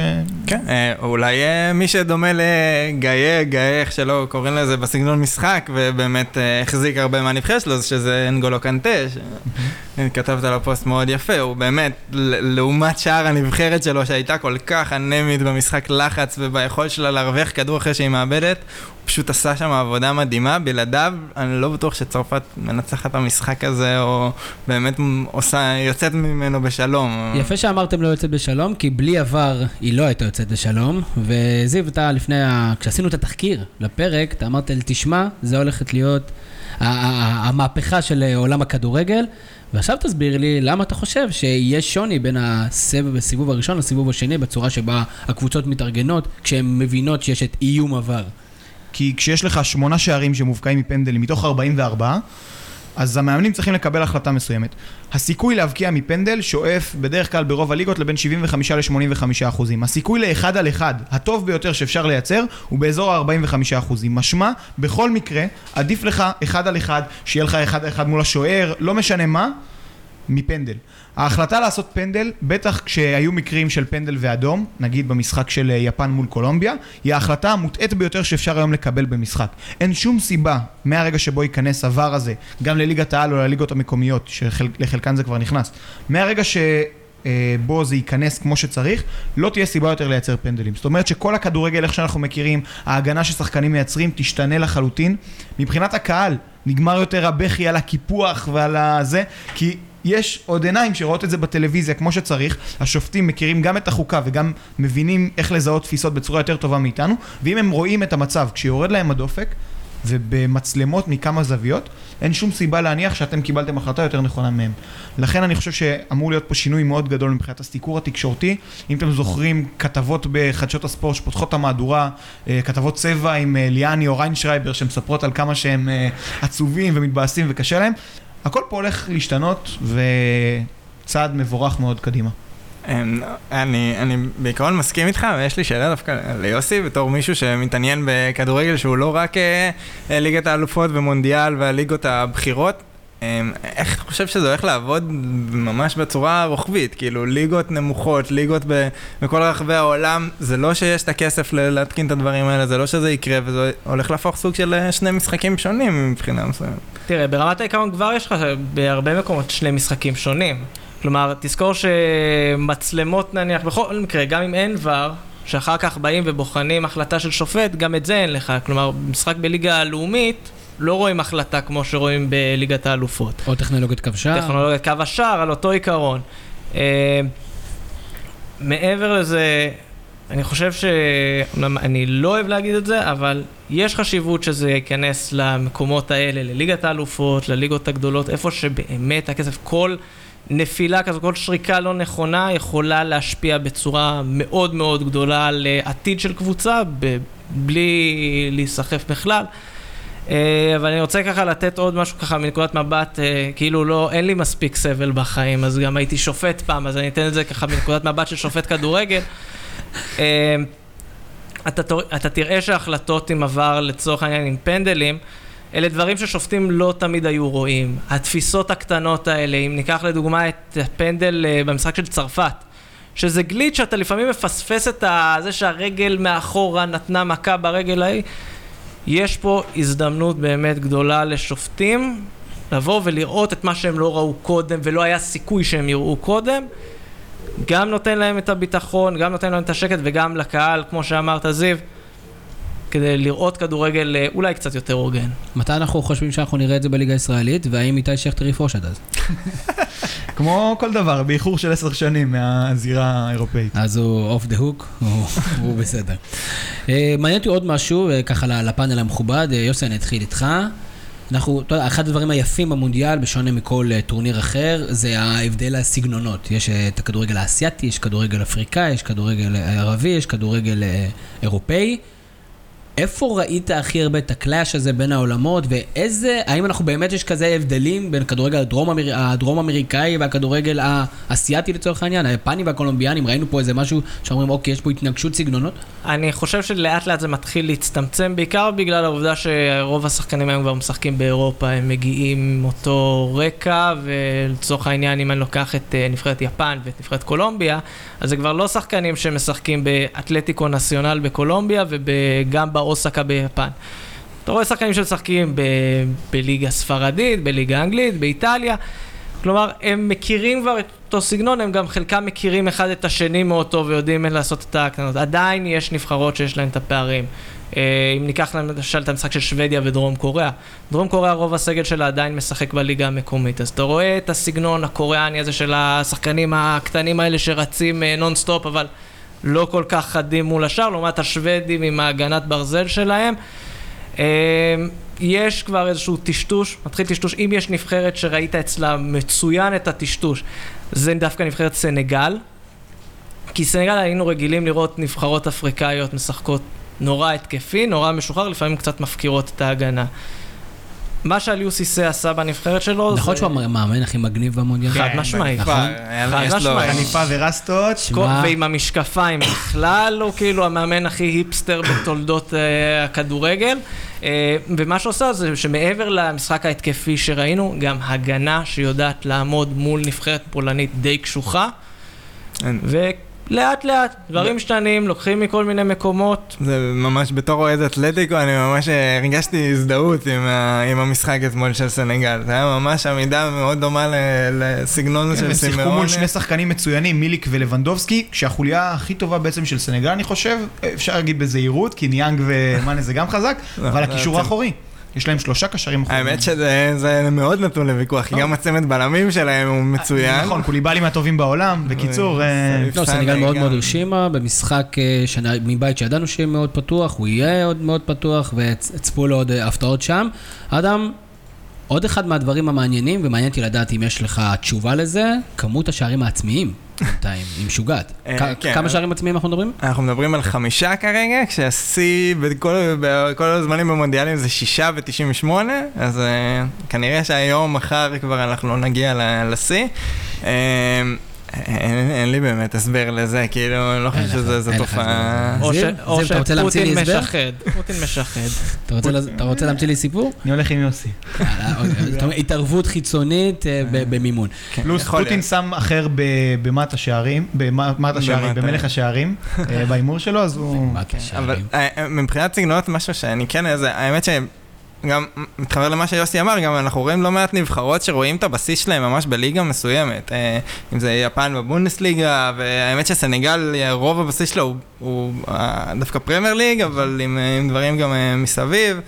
כן, אה, אולי אה, מי שדומה לגאיה, גאיה, איך שלא קוראים לזה בסגנון משחק, ובאמת אה, החזיק הרבה מהנבחרת שלו, זה שזה אנגולו קנטה, שכתבת לו פוסט מאוד יפה, הוא באמת, לעומת שאר הנבחרת שלו, שהייתה כל כך אנמית במשחק לחץ וביכולת שלה להרוויח כדור אחרי שהיא מאבדת, פשוט עשה שם עבודה מדהימה, בלעדיו אני לא בטוח שצרפת מנצחת המשחק הזה, או באמת עושה, יוצאת ממנו בשלום. יפה שאמרתם לא יוצאת בשלום, כי בלי עבר היא לא הייתה יוצאת בשלום, וזיו, אתה לפני, ה... כשעשינו את התחקיר לפרק, אתה אמרת לי, תשמע, זה הולכת להיות המהפכה של עולם הכדורגל. ועכשיו תסביר לי למה אתה חושב שיש שוני בין הסבב, הסיבוב הראשון לסיבוב השני בצורה שבה הקבוצות מתארגנות כשהן מבינות שיש את איום עבר. כי כשיש לך שמונה שערים שמובקעים מפנדלים מתוך 44, אז המאמנים צריכים לקבל החלטה מסוימת. הסיכוי להבקיע מפנדל שואף בדרך כלל ברוב הליגות לבין 75 ל-85 אחוזים. הסיכוי לאחד על אחד, הטוב ביותר שאפשר לייצר, הוא באזור ה-45 אחוזים. משמע, בכל מקרה, עדיף לך אחד על אחד, שיהיה לך אחד על אחד מול השוער, לא משנה מה, מפנדל. ההחלטה לעשות פנדל, בטח כשהיו מקרים של פנדל ואדום, נגיד במשחק של אה, יפן מול קולומביה, היא ההחלטה המוטעית ביותר שאפשר היום לקבל במשחק. אין שום סיבה, מהרגע שבו ייכנס עבר הזה, גם לליגת העל או לליגות המקומיות, שלחלקן זה כבר נכנס, מהרגע ש... אה, בו זה ייכנס כמו שצריך, לא תהיה סיבה יותר לייצר פנדלים. זאת אומרת שכל הכדורגל, איך שאנחנו מכירים, ההגנה ששחקנים מייצרים, תשתנה לחלוטין. מבחינת הקהל, נגמר יותר הבכי על הקיפוח ועל הזה, כי יש עוד עיניים שרואות את זה בטלוויזיה כמו שצריך, השופטים מכירים גם את החוקה וגם מבינים איך לזהות תפיסות בצורה יותר טובה מאיתנו, ואם הם רואים את המצב כשיורד להם הדופק, ובמצלמות מכמה זוויות, אין שום סיבה להניח שאתם קיבלתם החלטה יותר נכונה מהם. לכן אני חושב שאמור להיות פה שינוי מאוד גדול מבחינת הסיקור התקשורתי. אם אתם זוכרים כתבות בחדשות הספורט שפותחות את המהדורה, אה, כתבות צבע עם אה, ליאני או ריינשרייבר שמספרות על כמה שהם אה, עצובים ומתבאסים וקשה להם, הכל פה הולך להשתנות, וצעד מבורך מאוד קדימה. אמ, אני, אני בעיקרון מסכים איתך, ויש לי שאלה דווקא ליוסי, בתור מישהו שמתעניין בכדורגל שהוא לא רק אה, ליגת האלופות ומונדיאל והליגות הבכירות. אמ, איך אתה חושב שזה הולך לעבוד ממש בצורה רוחבית? כאילו, ליגות נמוכות, ליגות בכל רחבי העולם, זה לא שיש את הכסף להתקין את הדברים האלה, זה לא שזה יקרה, וזה הולך להפוך סוג של אה, שני משחקים שונים מבחינה מסוימת. תראה, ברמת העיקרון כבר יש לך בהרבה מקומות שני משחקים שונים. כלומר, תזכור שמצלמות נניח, בכל מקרה, גם אם אין ור, שאחר כך באים ובוחנים החלטה של שופט, גם את זה אין לך. כלומר, משחק בליגה הלאומית, לא רואים החלטה כמו שרואים בליגת האלופות. או טכנולוגיית קו שער. טכנולוגיית קו השער, על אותו עיקרון. אה, מעבר לזה, אני חושב ש... אני לא אוהב להגיד את זה, אבל יש חשיבות שזה ייכנס למקומות האלה, לליגת האלופות, לליגות הגדולות, איפה שבאמת הכסף, כל נפילה כזו, כל שריקה לא נכונה יכולה להשפיע בצורה מאוד מאוד גדולה על עתיד של קבוצה, בלי להיסחף בכלל. אה, אבל אני רוצה ככה לתת עוד משהו ככה מנקודת מבט, אה, כאילו לא, אין לי מספיק סבל בחיים, אז גם הייתי שופט פעם, אז אני אתן את זה ככה מנקודת מבט של שופט כדורגל. אה, אתה, אתה תראה שההחלטות עם עבר לצורך העניין עם פנדלים, אלה דברים ששופטים לא תמיד היו רואים. התפיסות הקטנות האלה, אם ניקח לדוגמה את הפנדל במשחק של צרפת, שזה גליץ' שאתה לפעמים מפספס את זה שהרגל מאחורה נתנה מכה ברגל ההיא. יש פה הזדמנות באמת גדולה לשופטים לבוא ולראות את מה שהם לא ראו קודם ולא היה סיכוי שהם יראו קודם. גם נותן להם את הביטחון, גם נותן להם את השקט וגם לקהל, כמו שאמרת זיו, כדי לראות כדורגל אה, אולי קצת יותר הוגן. מתי אנחנו חושבים שאנחנו נראה את זה בליגה הישראלית, והאם איתי שכטר יפרוש עד אז? <laughs> כמו כל דבר, באיחור של עשר שנים מהזירה האירופאית. אז הוא off the hook, הוא בסדר. אה, מעניין אותי עוד משהו, אה, ככה לפאנל המכובד, יוסי, אני אתחיל איתך. אנחנו, אתה יודע, אחד הדברים היפים במונדיאל, בשונה מכל טורניר אחר, זה ההבדל הסגנונות. יש את הכדורגל האסייתי, יש כדורגל אפריקאי, יש כדורגל ערבי, יש כדורגל אירופאי. איפה ראית הכי הרבה את הקלאש הזה בין העולמות, ואיזה, האם אנחנו באמת יש כזה הבדלים בין הכדורגל הדרום, אמר, הדרום אמריקאי והכדורגל האסייתי לצורך העניין, היפנים והקולומביאנים, ראינו פה איזה משהו שאומרים, אוקיי, יש פה התנגשות סגנונות? אני חושב שלאט לאט זה מתחיל להצטמצם, בעיקר בגלל העובדה שרוב השחקנים היום כבר משחקים באירופה, הם מגיעים עם אותו רקע, ולצורך העניין, אם אני לוקח את אה, נבחרת יפן ואת נבחרת קולומביה, אז זה כבר לא שחקנים שמשחקים באתלטיקו נציונל בקולומביה וגם באוסקה ביפן. אתה רואה שחקנים שמשחקים ב- בליגה ספרדית, בליגה אנגלית, באיטליה. כלומר, הם מכירים כבר את אותו סגנון, הם גם חלקם מכירים אחד את השני מאוד טוב ויודעים לעשות את ההקטנות. עדיין יש נבחרות שיש להן את הפערים. אה, אם ניקח למשל את המשחק של שוודיה ודרום קוריאה, דרום קוריאה רוב הסגל שלה עדיין משחק בליגה המקומית, אז אתה רואה את הסגנון הקוריאני הזה של השחקנים הקטנים האלה שרצים נונסטופ, אבל לא כל כך חדים מול השאר, לעומת השוודים עם ההגנת ברזל שלהם. אה, יש כבר איזשהו טשטוש, מתחיל טשטוש, אם יש נבחרת שראית אצלה מצוין את הטשטוש, זה דווקא נבחרת סנגל. כי סנגל היינו רגילים לראות נבחרות אפריקאיות משחקות נורא התקפי, נורא משוחרר, לפעמים קצת מפקירות את ההגנה. מה שאליוסי סה עשה בנבחרת שלו זה... נכון שהוא המאמן הכי מגניב במונדיאל? חד משמעית. נכון. חד משמעית. חליפה ורסטות. ועם המשקפיים בכלל, הוא כאילו המאמן הכי היפסטר בתולדות אה, הכדורגל. אה, ומה שעושה זה שמעבר למשחק ההתקפי שראינו, גם הגנה שיודעת לעמוד מול נבחרת פולנית די קשוחה. אין. ולאט לאט, דברים משתנים, לוקחים מכל מיני מקומות. זה ממש בתור אוהד אתלטיקו, אני ממש אה, הרגשתי הזדהות עם, ה, עם המשחק אתמול של סנגל. זה היה ממש עמידה מאוד דומה ל, לסגנון כן, של הם שיחקו סימאונה. מול שני שחקנים מצוינים, מיליק ולבנדובסקי, כשהחוליה הכי טובה בעצם של סנגל, אני חושב, אפשר להגיד בזהירות, כי ניאנג ומאנה זה גם חזק, אבל לא, הקישור זה- האחורי, יש להם שלושה קשרים אחוריים. האמת שזה זה מאוד נתון לוויכוח, כי גם הצמד בלמים שלהם הוא מצוין. נכון, קוליבאלי מהטובים בעולם, בקיצור, אה, לא, סאנה סנגל מאוד. מאוד הרשימה, במשחק אה, מבית שידענו שיהיה מאוד פתוח, הוא יהיה עוד מאוד פתוח, והצפו לו עוד אה, הפתעות שם. אדם, עוד אחד מהדברים המעניינים, ומעניין אותי לדעת אם יש לך תשובה לזה, כמות השערים העצמיים בינתיים, היא משוגעת. אה, כן. כמה שערים עצמיים אנחנו מדברים? אנחנו מדברים על חמישה כרגע, כשהשיא בכל, הזמנים במונדיאלים זה שישה ו-98, אז uh, כנראה שהיום, מחר כבר אנחנו לא נגיע לשיא. אין, אין לי באמת הסבר לזה, כאילו, אני לא חושב שזו אין לך תופעה... או, ש... שפוטין? משחד. פוטין משחד. אתה רוצה להמציא לי סיפור? אני הולך עם יוסי. יאללה, אוקיי, זאת אומרת, התערבות חיצונית אה, במימון. כן, פלוס פוטין. שם אחר במת השערים, במת השערים, במלך השערים, אה, בהימור שלו, אז הוא... <laughs> הקשר? אבל אה, מבחינת סגנונות, משהו שאני כן, איזה, האמת שגם מתחבר למה שיוסי אמר, גם אנחנו רואים לא מעט נבחרות שרואים את הבסיס שלהם ממש בליגה מסוימת. אה, אם זה יפן בבונדסליגה, והאמת שסנגל, אה, רוב הבסיס שלו הוא, הוא אה, דווקא פרמייר ליג, אבל עם, עם דברים גם מסביב.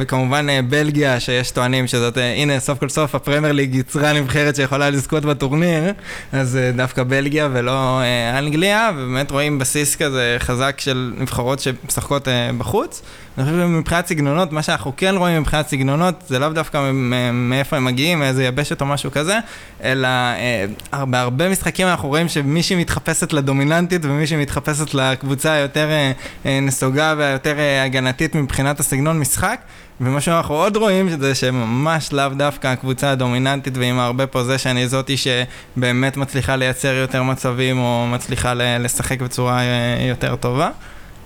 וכמובן בלגיה, שיש טוענים שזאת, הנה, סוף כל סוף הפרמייר ליג יצרה נבחרת שיכולה לזכות בטורניר, אז דווקא בלגיה ולא אנגליה, ובאמת רואים בסיס כזה חזק של נבחרות שמשחקות בחוץ. אני חושב שמבחינת סגנונות, מה שאנחנו כן רואים מבחינת סגנונות, זה לאו דווקא מאיפה הם מגיעים, מאיזה יבשת או משהו כזה, אלא אה, בהרבה משחקים אנחנו רואים שמישהי מתחפשת לדומיננטית ומישהי מתחפשת לקבוצה היותר אה, אה, נסוגה והיותר אה, הגנתית מבחינת הסגנון משחק. ומה שאנחנו עוד רואים זה שממש לאו דווקא הקבוצה הדומיננטית ועם הרבה פוזיישן היא זאתי שבאמת מצליחה לייצר יותר מצבים או מצליחה לשחק בצורה אה, יותר טובה.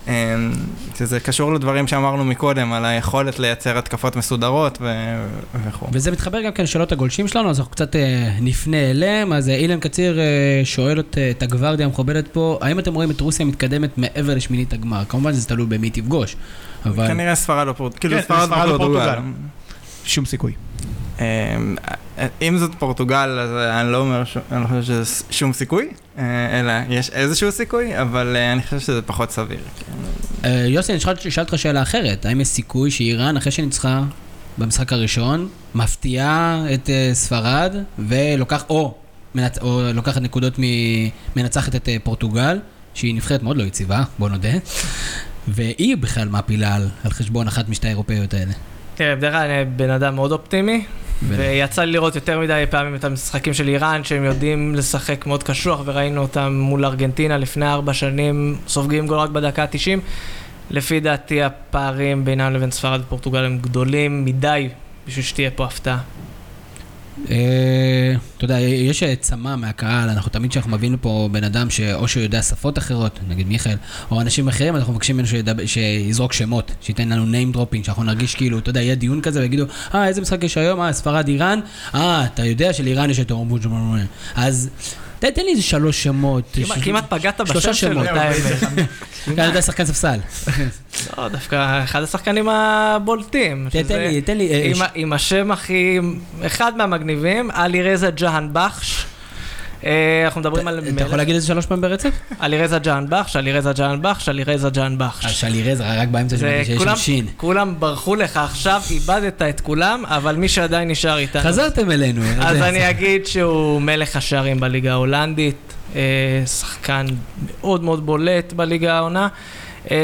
אה, שזה קשור לדברים שאמרנו מקודם, על היכולת לייצר התקפות מסודרות ו- וכו'. וזה מתחבר גם כן לשאלות הגולשים שלנו, אז אנחנו קצת אה, נפנה אליהם. אז אה, אילן קציר אה, שואל את, את הגוורדיה המכובדת פה, האם אתם רואים את רוסיה מתקדמת מעבר לשמינית הגמר? כמובן שזה תלוי במי תפגוש, אבל... כנראה ספרד או פורטוגל, כאילו כן, ספרד או ופורטוגל. פורטוגל. שום סיכוי. אה, אם זאת פורטוגל, אז אני לא אומר, ש- אני לא חושב שזה שום סיכוי, אה, אלא יש איזשהו סיכוי, אבל אה, אני חושב שזה פחות סביר. אה, יוסי, אני אשאל אותך שאלה אחרת, האם יש סיכוי שאיראן, אחרי שניצחה במשחק הראשון, מפתיעה את אה, ספרד, ולוקח, או, מנצ... או לוקחת נקודות ממנצחת את אה, פורטוגל, שהיא נבחרת מאוד לא יציבה, בוא נודה, והיא בכלל מעפילה על, על חשבון אחת משתי האירופאיות האלה. תראה, בדרך כלל אני בן אדם מאוד אופטימי, ויצא לי לראות יותר מדי פעמים את המשחקים של איראן, שהם יודעים לשחק מאוד קשוח, וראינו אותם מול ארגנטינה לפני ארבע שנים, סופגים גול רק בדקה ה-90. לפי דעתי הפערים בינם לבין ספרד ופורטוגל הם גדולים מדי בשביל שתהיה פה הפתעה. אה, אתה יודע, יש צמא מהקהל, אנחנו תמיד כשאנחנו מביאים לפה בן אדם שאו שהוא יודע שפות אחרות, נגיד מיכאל, או אנשים אחרים, אנחנו מבקשים ממנו שיזרוק שמות, שייתן לנו name dropping, שאנחנו נרגיש כאילו, אתה יודע, יהיה דיון כזה ויגידו, אה, איזה משחק יש היום? אה, ספרד איראן? אה, אתה יודע שלאיראן יש את אורמבו אז תן לי איזה שלוש שמות. כמעט- פגעת שלושה בשם שלו, שמות. את האמת. כן, אני יודע, שחקן ספסל. לא, דווקא אחד השחקנים הבולטים. תן לי, תן לי, אה, עם ש- ה- עם השם הכי... אחד מהמגניבים, עלי רזה ג'האן בחש. אה, אנחנו מדברים על אתה יכול להגיד את זה שלוש פעמים ברצף? עלירזה ג'אנבך, שלירזה ג'אנבך, שלירזה ג'אנבך. אה, שלי רז, רק באמצע שמעתי שיש שם שין. כולם ברחו לך עכשיו, איבדת את כולם, אבל מי שעדיין נשאר איתנו. חזרתם אלינו. אז זה- אני אגיד שהוא מלך השערים בליגה ההולנדית, אה, שחקן מאוד מאוד בולט בליגה העונה. אה,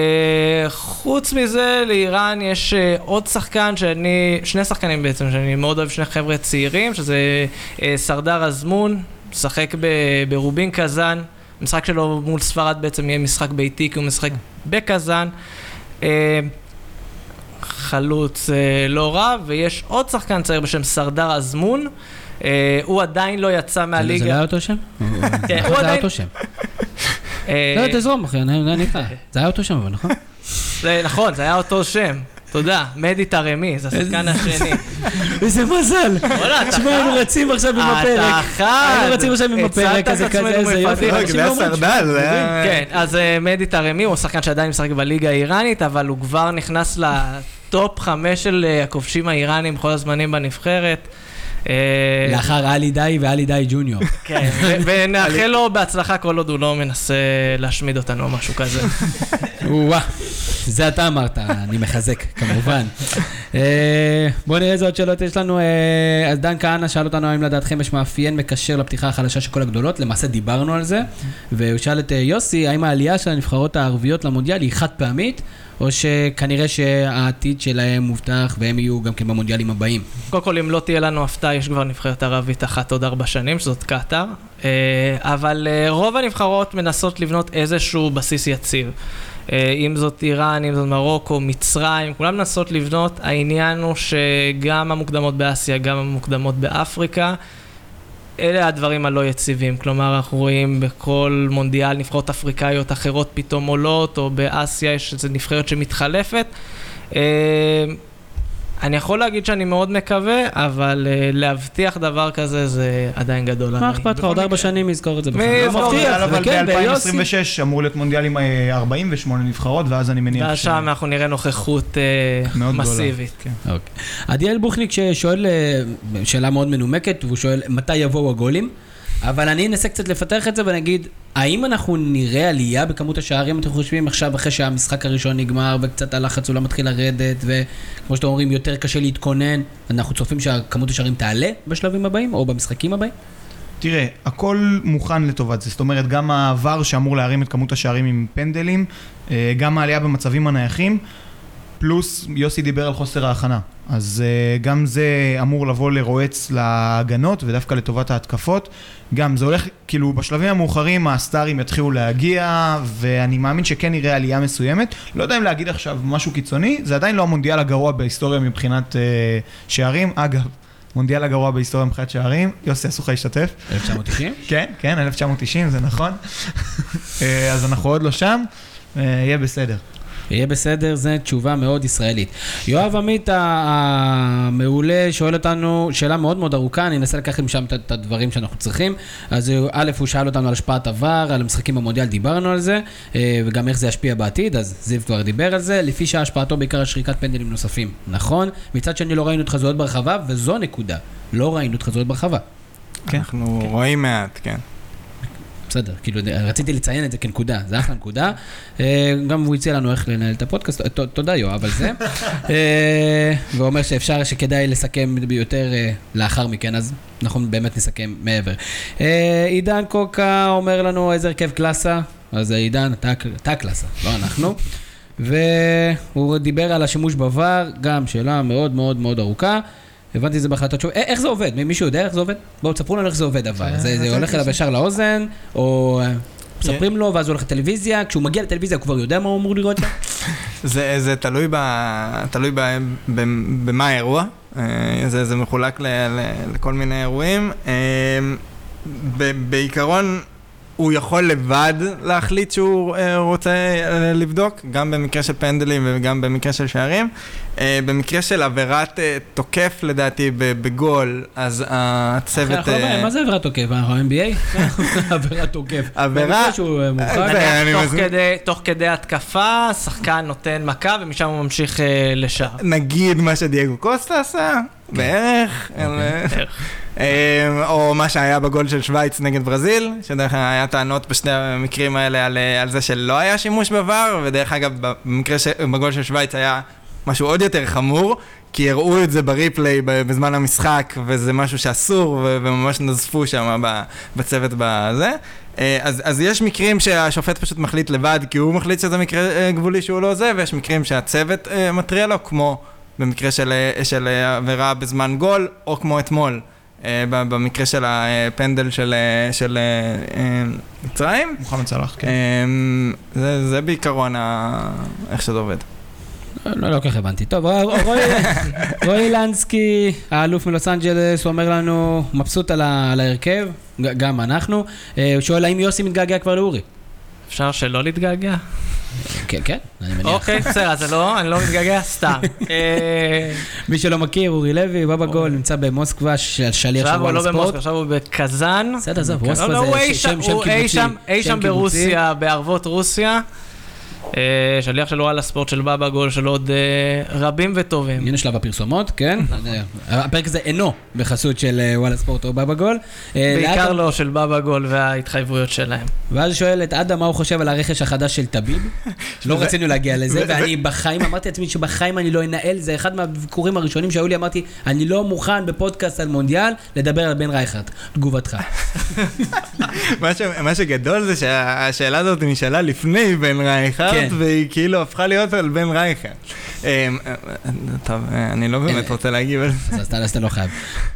חוץ מזה, לאיראן יש אה, עוד שחקן שאני, שני שחקנים בעצם, שאני מאוד אוהב, שני חבר'ה צעירים, שזה אה, סרדר אזמון, משחק ב- ברובין קזאן. המשחק שלו מול ספרד בעצם יהיה משחק ביתי, כי הוא משחק בקזאן. אה, חלוץ אה, לא רע, ויש עוד שחקן צעיר בשם סרדר אזמון. אה, הוא עדיין לא יצא זה- זה לא מהליגה. היה אותו שם? <laughs> כן, הוא זה היה עדיין- אותו שם. לא, תזרום אחי, אני אני איתך. זה היה אותו שם, אבל נכון? זה נכון, זה היה אותו שם. תודה, מדי תרמי, זה השחקן השני. <laughs> איזה מזל. וואלה, אתה תשמע, היינו חד. רצים עכשיו עם אתה הפרק. חד. היינו רצים עכשיו עם הפרק, הצלת כזה איזה יופי. זה היה סרדל, זה היה... כן, אז אה, מדי תרמי הוא שחקן שעדיין משחק בליגה האיראנית, אבל הוא כבר נכנס לטופ חמש של אה, הכובשים האיראנים בכל הזמנים בנבחרת. אה, לאחר עלי די ועלי די ג'וניור. <laughs> כן, ונאחל לו בהצלחה כל עוד הוא לא מנסה להשמיד אותנו או משהו כזה. <laughs> וואה, זה אתה אמרת, אני מחזק, כמובן. אה, בואו נראה איזה עוד שאלות יש לנו. אה, אז דן כהנא שאל אותנו האם לדעתכם יש מאפיין מקשר לפתיחה החלשה של כל הגדולות, למעשה דיברנו על זה, והוא שאל את יוסי, האם העלייה של הנבחרות הערביות למונדיאל היא חד פעמית, או שכנראה שהעתיד שלהם מובטח והם יהיו גם כן במונדיאלים הבאים. קודם כל, אם לא תהיה לנו הפתעה, יש כבר נבחרת ערבית אחת עוד ארבע שנים, שזאת קטאר. אה, אבל אה, רוב הנבחרות מנסות לבנות איזשהו בסיס יציב. אה, אם זאת איראן, אם זאת מרוקו, מצרים, כולם מנסות לבנות. העניין הוא שגם המוקדמות באסיה, גם המוקדמות באפריקה, אלה הדברים הלא יציבים. כלומר, אנחנו רואים בכל מונדיאל נבחרות אפריקאיות אחרות פתאום עולות, או באסיה יש איזו נבחרת שמתחלפת. אה, אני יכול להגיד שאני מאוד מקווה, אבל uh, להבטיח דבר כזה זה עדיין גדול. מה. אכפת לך? עוד ארבע שנים יזכור את זה בכלל. מי יזכור? מבטיח, אבל וכן, ביוסי. ב-2026 אמור להיות מונדיאל עם אה, 48 נבחרות, ואז אני מניח ואז ש... שם אנחנו נראה נוכחות גדולה. מסיבית. כן. אוקיי. עדיאל בוכניק ששואל אה, שאלה מאוד מנומקת, והוא שואל מתי יבואו הגולים, אבל אני אנסה קצת לפתח את זה ואני אגיד, האם אנחנו נראה עלייה בכמות השערים, אתם חושבים, עכשיו אחרי שהמשחק הראשון נגמר וקצת הלחץ אולי מתחיל לרדת, וכמו שאתם אומרים, יותר קשה להתכונן, אנחנו צופים שכמות השערים תעלה בשלבים הבאים, או במשחקים הבאים? תראה, הכל מוכן לטובת זה. זאת אומרת, גם העבר שאמור להרים את כמות השערים עם פנדלים, אה, גם העלייה במצבים הנייחים, פלוס יוסי דיבר על חוסר ההכנה. אז אה, גם זה אמור לבוא לרועץ להגנות ודווקא לטובת ההתקפות. גם זה הולך, כאילו בשלבים המאוחרים הסטארים יתחילו להגיע ואני מאמין שכן נראה עלייה מסוימת. לא יודע אם להגיד עכשיו משהו קיצוני, זה עדיין לא המונדיאל הגרוע בהיסטוריה מבחינת אה, שערים. אגב, מונדיאל הגרוע בהיסטוריה מבחינת שערים, יוסי אסור לך להשתתף. 1990? <laughs> כן, כן, 1990, זה נכון. <laughs> אה, אז אנחנו עוד לא שם, יהיה בסדר. יהיה בסדר, זו תשובה מאוד ישראלית. יואב עמית המעולה שואל אותנו שאלה מאוד מאוד ארוכה, אני אנסה לקחת משם את- את הדברים שאנחנו צריכים. אז הוא- א', הוא שאל אותנו על השפעת עבר, על המשחקים במונדיאל, דיברנו על זה, אה, וגם איך זה ישפיע בעתיד, אז זיו כבר דיבר על זה. לפי שהשפעתו בעיקר על שריקת פנדלים נוספים. נכון? מצד שני לא ראינו את חזויות ברחבה, וזו הנקודה. לא ראינו את חזויות ברחבה. כן. אנחנו רואים מעט, כן. בסדר, כאילו, רציתי לציין את זה כנקודה, זה אחלה נקודה. אה, גם הוא הציע לנו איך לנהל את הפודקאסט, תודה יואב על זה. <laughs> אה, ואומר שאפשר, שכדאי לסכם ביותר אה, לאחר מכן, אז אנחנו באמת נסכם מעבר. עידן קוקה אומר לנו איזה הרכב קלאסה, אז עידן, אתה אתה הקלאסה, לא אנחנו. והוא דיבר על השימוש בVAR, גם שאלה מאוד מאוד מאוד ארוכה. הבנתי את זה בהחלטות שוב. א- איך זה עובד? מי- מישהו יודע איך זה עובד? בואו תספרו לנו איך זה עובד אבל. זה זה הולך אליו ישר לאוזן, או אה, מספרים לו ואז הוא הולך לטלוויזיה, כשהוא מגיע לטלוויזיה הוא כבר יודע מה הוא אמור לראות שם? <laughs> זה, זה תלוי, ב, תלוי ב, ב, במה האירוע, אה, זה, זה מחולק ל, ל, לכל מיני אירועים. אה, ב, בעיקרון, הוא יכול לבד להחליט שהוא אה, רוצה אה, לבדוק, גם במקרה של פנדלים וגם במקרה של שערים. אה, במקרה של עבירת תוקף, לדעתי, בגול, אז הצוות... אנחנו לא מה זה עבירת תוקף? אנחנו NBA? <laughs> עבירת תוקף. עבירה- תוך כדי- תוך כדי התקפה, שחקן נותן מכה ומשם הוא ממשיך לשער. נגיד מה שדייגו קוסטה עשה, בערך. אה, או מה שהיה בגול של שווייץ נגד ברזיל, שדרך אגב היה טענות בשני המקרים האלה על, אה, על זה שלא היה שימוש בVAR, ודרך אגב, במקרה ש... בגול של שווייץ היה משהו עוד יותר חמור, כי הראו את זה בריפליי בזמן המשחק, וזה משהו שאסור, ו- וממש נזפו שם בצוות בזה. אה, אז, אז יש מקרים שהשופט פשוט מחליט לבד, כי הוא מחליט שזה מקרה אה, גבולי שהוא לא זה, ויש מקרים שהצוות מתריע לו, כמו במקרה של, של עבירה בזמן גול, או כמו אתמול. במקרה של הפנדל של, של מצרים. מוחמד סלאח, כן. זה, זה בעיקרון ה... איך שזה עובד. לא, לא כל כך הבנתי. טוב, <laughs> רועי לנסקי, האלוף מלוס אנג'לס, הוא אומר לנו, מבסוט על ההרכב, גם אנחנו. אה, הוא שואל האם יוסי מתגעגע כבר לאורי. אפשר שלא להתגעגע? כן, כן, אני מניח. אוקיי, בסדר, אז לא, אני לא מתגעגע, סתם. אה, מי שלא מכיר, אורי לוי, בבא גול, נמצא במוסקבה, שליח של וואלה ספורט. עכשיו הוא לא במוסקבה, עכשיו הוא בקזאן. בסדר, עזוב, מוסקבה לא, לא, זה שם קיבוצי. אי שם ברוסיה, בערבות רוסיה. אה, שליח של וואלה ספורט של בבא גול של עוד אה, רבים וטובים. הנה שלב הפרסומות, כן. <laughs> הפרק הזה אינו בחסות של אה, וואלה ספורט או בבא גול. בעיקר לא של בבא גול וההתחייבויות שלהם. ואז שואל את אדם מה הוא חושב על הרכש החדש של טביב. <laughs> לא רצינו להגיע לזה, ואני בחיים, אמרתי לעצמי שבחיים אני לא אנהל, זה אחד מהביקורים הראשונים שהיו לי, אמרתי, אני לא מוכן בפודקאסט על מונדיאל לדבר על בן רייכרד. תגובתך. <laughs> מה שגדול זה שהשאלה הזאת נשאלה לפני בן רייכרד. כן. והיא כאילו הפכה להיות על בן רייכר. אמ, אה, טוב, אה, אני לא באמת רוצה להגיב על זה. אז אתה לא חייב.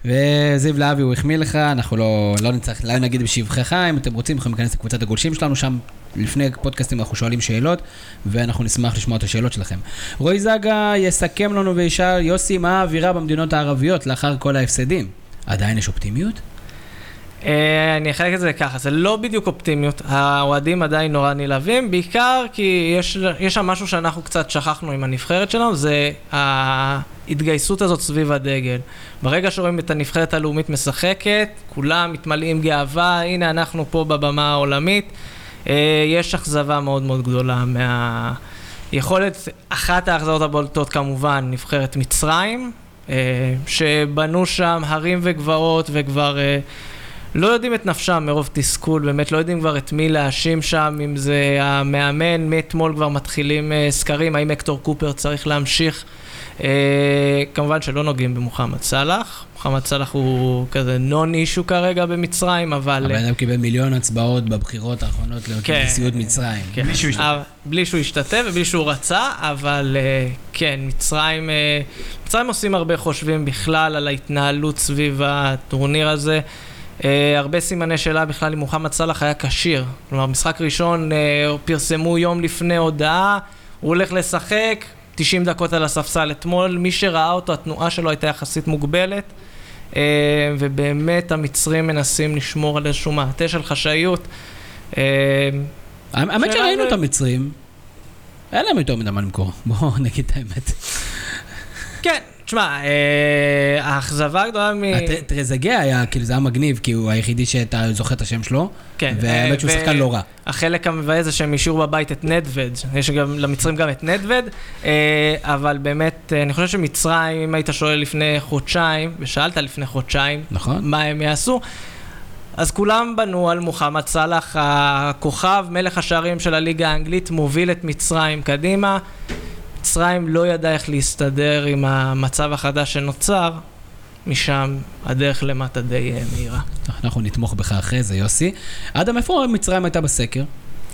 וזיו להבי, הוא החמיא לך, אנחנו לא, לא נצטרך, לא נגיד בשבחך, אם אתם רוצים, יכולים להיכנס לקבוצת הגולשים שלנו שם. לפני פודקאסטים אנחנו שואלים שאלות, ואנחנו נשמח לשמוע את השאלות שלכם. רועי זגה יסכם לנו וישאל, יוסי, מה האווירה במדינות הערביות לאחר כל ההפסדים? עדיין יש אופטימיות? אה, אני אחלק את זה ככה, זה לא בדיוק אופטימיות, האוהדים עדיין נורא נלהבים, בעיקר כי יש, יש שם משהו שאנחנו קצת שכחנו עם הנבחרת שלנו, זה ההתגייסות הזאת סביב הדגל. ברגע שרואים את הנבחרת הלאומית משחקת, כולם מתמלאים גאווה, הנה אנחנו פה בבמה העולמית, אה, יש אכזבה מאוד מאוד גדולה מה... יכולת, אחת האכזבות הבולטות כמובן, נבחרת מצרים, אה, שבנו שם הרים וגבעות וכבר... לא יודעים את נפשם מרוב תסכול, באמת לא יודעים כבר את מי להאשים שם, אם זה המאמן, מאתמול כבר מתחילים uh, סקרים, האם אקטור קופר צריך להמשיך. Uh, כמובן שלא נוגעים במוחמד סאלח, מוחמד סאלח הוא כזה נון אישו כרגע במצרים, אבל... הבן אדם קיבל מיליון הצבעות בבחירות האחרונות כן, לנשיאות מצרים. כן, בלי שהוא השתתף. בלי שהוא השתתף ובלי שהוא רצה, אבל uh, כן, מצרים, uh, מצרים עושים הרבה חושבים בכלל על ההתנהלות סביב הטורניר הזה. Uh, הרבה סימני שאלה בכלל אם מוחמד סאלח היה כשיר. כלומר, משחק ראשון uh, פרסמו יום לפני הודעה, הוא הולך לשחק, 90 דקות על הספסל אתמול, מי שראה אותו, התנועה שלו הייתה יחסית מוגבלת, uh, ובאמת המצרים מנסים לשמור על איזשהו מעטה של חשאיות. האמת שראינו את המצרים, אין להם יותר מדי מה למכור, בואו <laughs> נגיד את האמת. כן, תשמע, אה, האכזבה הגדולה מ... טרזגה היה, כאילו זה היה מגניב, כי הוא היחידי שאתה זוכר את השם שלו, כן. והאמת שהוא שחקן לא רע. החלק המבאס זה שהם השאירו בבית את נדווד, יש גם למצרים גם את נדווד, אה, אבל באמת, אה, אני חושב שמצרים, אם היית שואל לפני חודשיים, ושאלת לפני חודשיים, נכון. מה הם יעשו, אז כולם בנו על מוחמד סאלח, הכוכב, מלך השערים של הליגה האנגלית, מוביל את מצרים קדימה. מצרים לא ידעה איך להסתדר עם המצב החדש שנוצר, משם הדרך למטה די אה, מהירה. אנחנו נתמוך בך אחרי זה, יוסי. אדם, איפה מצרים הייתה בסקר?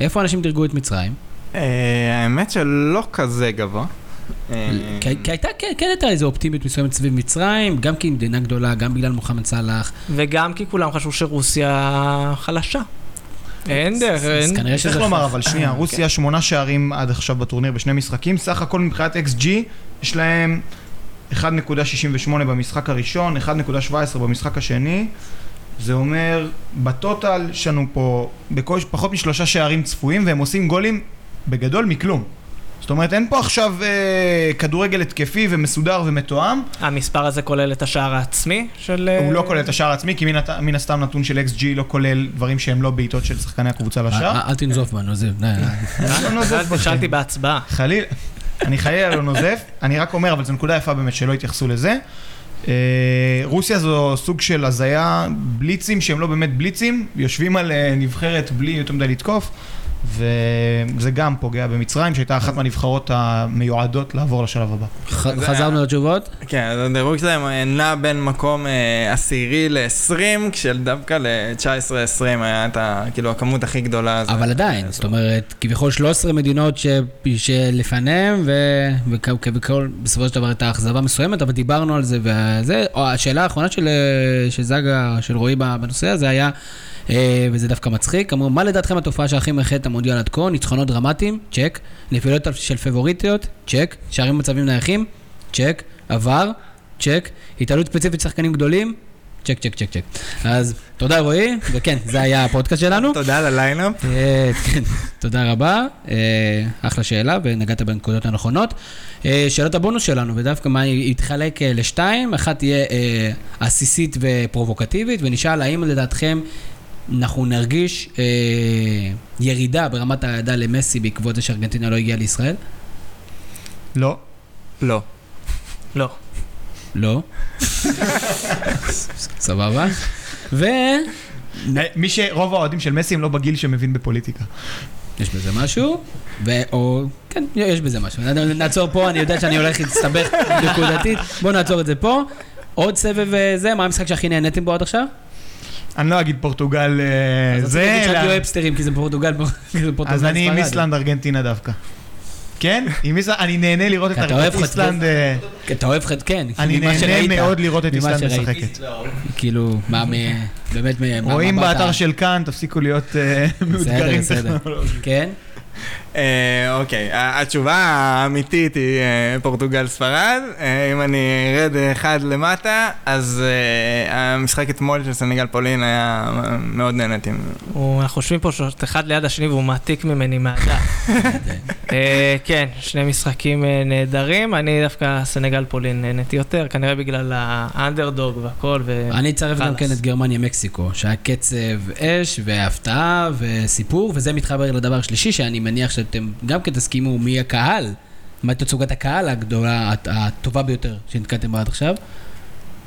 איפה אנשים דירגו את מצרים? אה, האמת שלא כזה גבוה. אה, כי הייתה, כן, כן הייתה איזו אופטימיות מסוימת סביב מצרים, גם כי היא מדינה גדולה, גם בגלל מוחמד סאלח. וגם כי כולם חשבו שרוסיה חלשה. אין דרך, אין. כנראה שזה... צריך לומר, אבל שנייה, רוסיה שמונה שערים עד עכשיו בטורניר בשני משחקים, סך הכל מבחינת XG, יש להם 1.68 במשחק הראשון, 1.17 במשחק השני. זה אומר, בטוטל יש לנו פה פחות משלושה שערים צפויים, והם עושים גולים בגדול מכלום. זאת אומרת, אין פה עכשיו אה, כדורגל התקפי ומסודר ומתואם. המספר הזה כולל את השער העצמי של... אה, הוא לא כולל את השער העצמי, כי מן, מן הסתם נתון של XG לא כולל דברים שהם לא בעיטות של שחקני הקבוצה לשער. אל תנזוף בנו. לא שאלתי בהצבעה. חלילה, אני חיי לא נוזף, אני רק אומר, אבל זו נקודה יפה באמת שלא התייחסו לזה. אה, רוסיה זו סוג של הזיה, בליצים שהם לא באמת בליצים, יושבים על אה, נבחרת בלי יותר מדי לתקוף, וזה גם פוגע במצרים, שהייתה אחת מהנבחרות המיועדות לעבור לשלב הבא. חזרנו לתשובות? כן, אז הדירוג שלהם נע בין מקום אה, עשירי ל-20, כשדווקא ל-19-20 היה את. כאילו הכמות הכי גדולה. אבל עדיין, זאת אומרת, כביכול 13 מדינות ש... שלפניהם, וכביכול בסופו של דבר הייתה אכזבה מסוימת, אבל דיברנו על זה, וזה, או השאלה האחרונה של, אה, של זגה, של רועי בנושא הזה היה, וזה דווקא מצחיק, אמרו, מה לדעתכם התופעה שהכי מאחדת המונדיאל עד כה? ניצחונות דרמטיים? צ'ק. נפילות של פבוריטיות? צ'ק. שערים במצבים נייחים? צ'ק. עבר? צ'ק. התעלות ספציפית שחקנים גדולים? Check, check, check, check. אז תודה רועי, וכן, זה היה הפודקאסט שלנו. תודה על הליינאפ. אה, כן, תודה רבה, אה, אחלה שאלה, ונגעת בנקודות הנכונות. אה, שאלת הבונוס שלנו, ודווקא מה אה, לשתיים, אחת תהיה אה, עסיסית ופרובוקטיבית, ונשאל האם לדעתכם אנחנו נרגיש אה, ירידה ברמת האהדה למסי בעקבות זה שארגנטינה לא הגיעה לישראל? לא. לא. לא. לא. סבבה. ו... אה, מי שרוב האוהדים של מסי הם לא בגיל שמבין בפוליטיקה. יש בזה משהו, ו... או... כן, יש בזה משהו. נעצור פה, אני יודע שאני הולך להסתבך נקודתית. בואו נעצור את זה פה. עוד סבב אה, זה, מה המשחק שהכי נהניתם בו עד עכשיו? אני לא אגיד פורטוגל אה, אז זה, להגיד שאני אלא- אוהב סטרים, כי זה פורטוגל, כי <laughs> פורטוגל אז אני עם. איסלנד ארגנטינה דווקא. כן? <laughs> עם איסלנד, אני נהנה לראות את כי אתה איסלנד, אה, כן, אתה אוהב חד, כן. אני נהנה מאוד לראות את איסלנד. משחקת. כאילו, מה. באמת. מה- רואים? באתר של כאן, תפסיקו להיות אה, מאותגרים בסדר. טכנולוגית. כן? אה, אוקיי, התשובה האמיתית היא אה, פורטוגל-ספרד. אה, אם אני ארד אחד למטה, אז המשחק אתמול של סנגל-פולין היה אה, מאוד נהניתי. הוא- אנחנו יושבים פה שלושת אחד ליד השני והוא מעתיק ממני מהדף. <laughs> כן, שני משחקים נהדרים. אני דווקא סנגל פולין נהניתי יותר, כנראה בגלל האנדרדוג והכל. אני אצרף גם. כן את גרמניה-מקסיקו, שהיה קצב אש והפתעה וסיפור, וזה מתחבר לדבר השלישי, שאני מניח שאתם גם כן תסכימו מי הקהל, מה תצוגת הקהל הגדולה, הט- הטובה ביותר שנתקלתם בה עד עכשיו.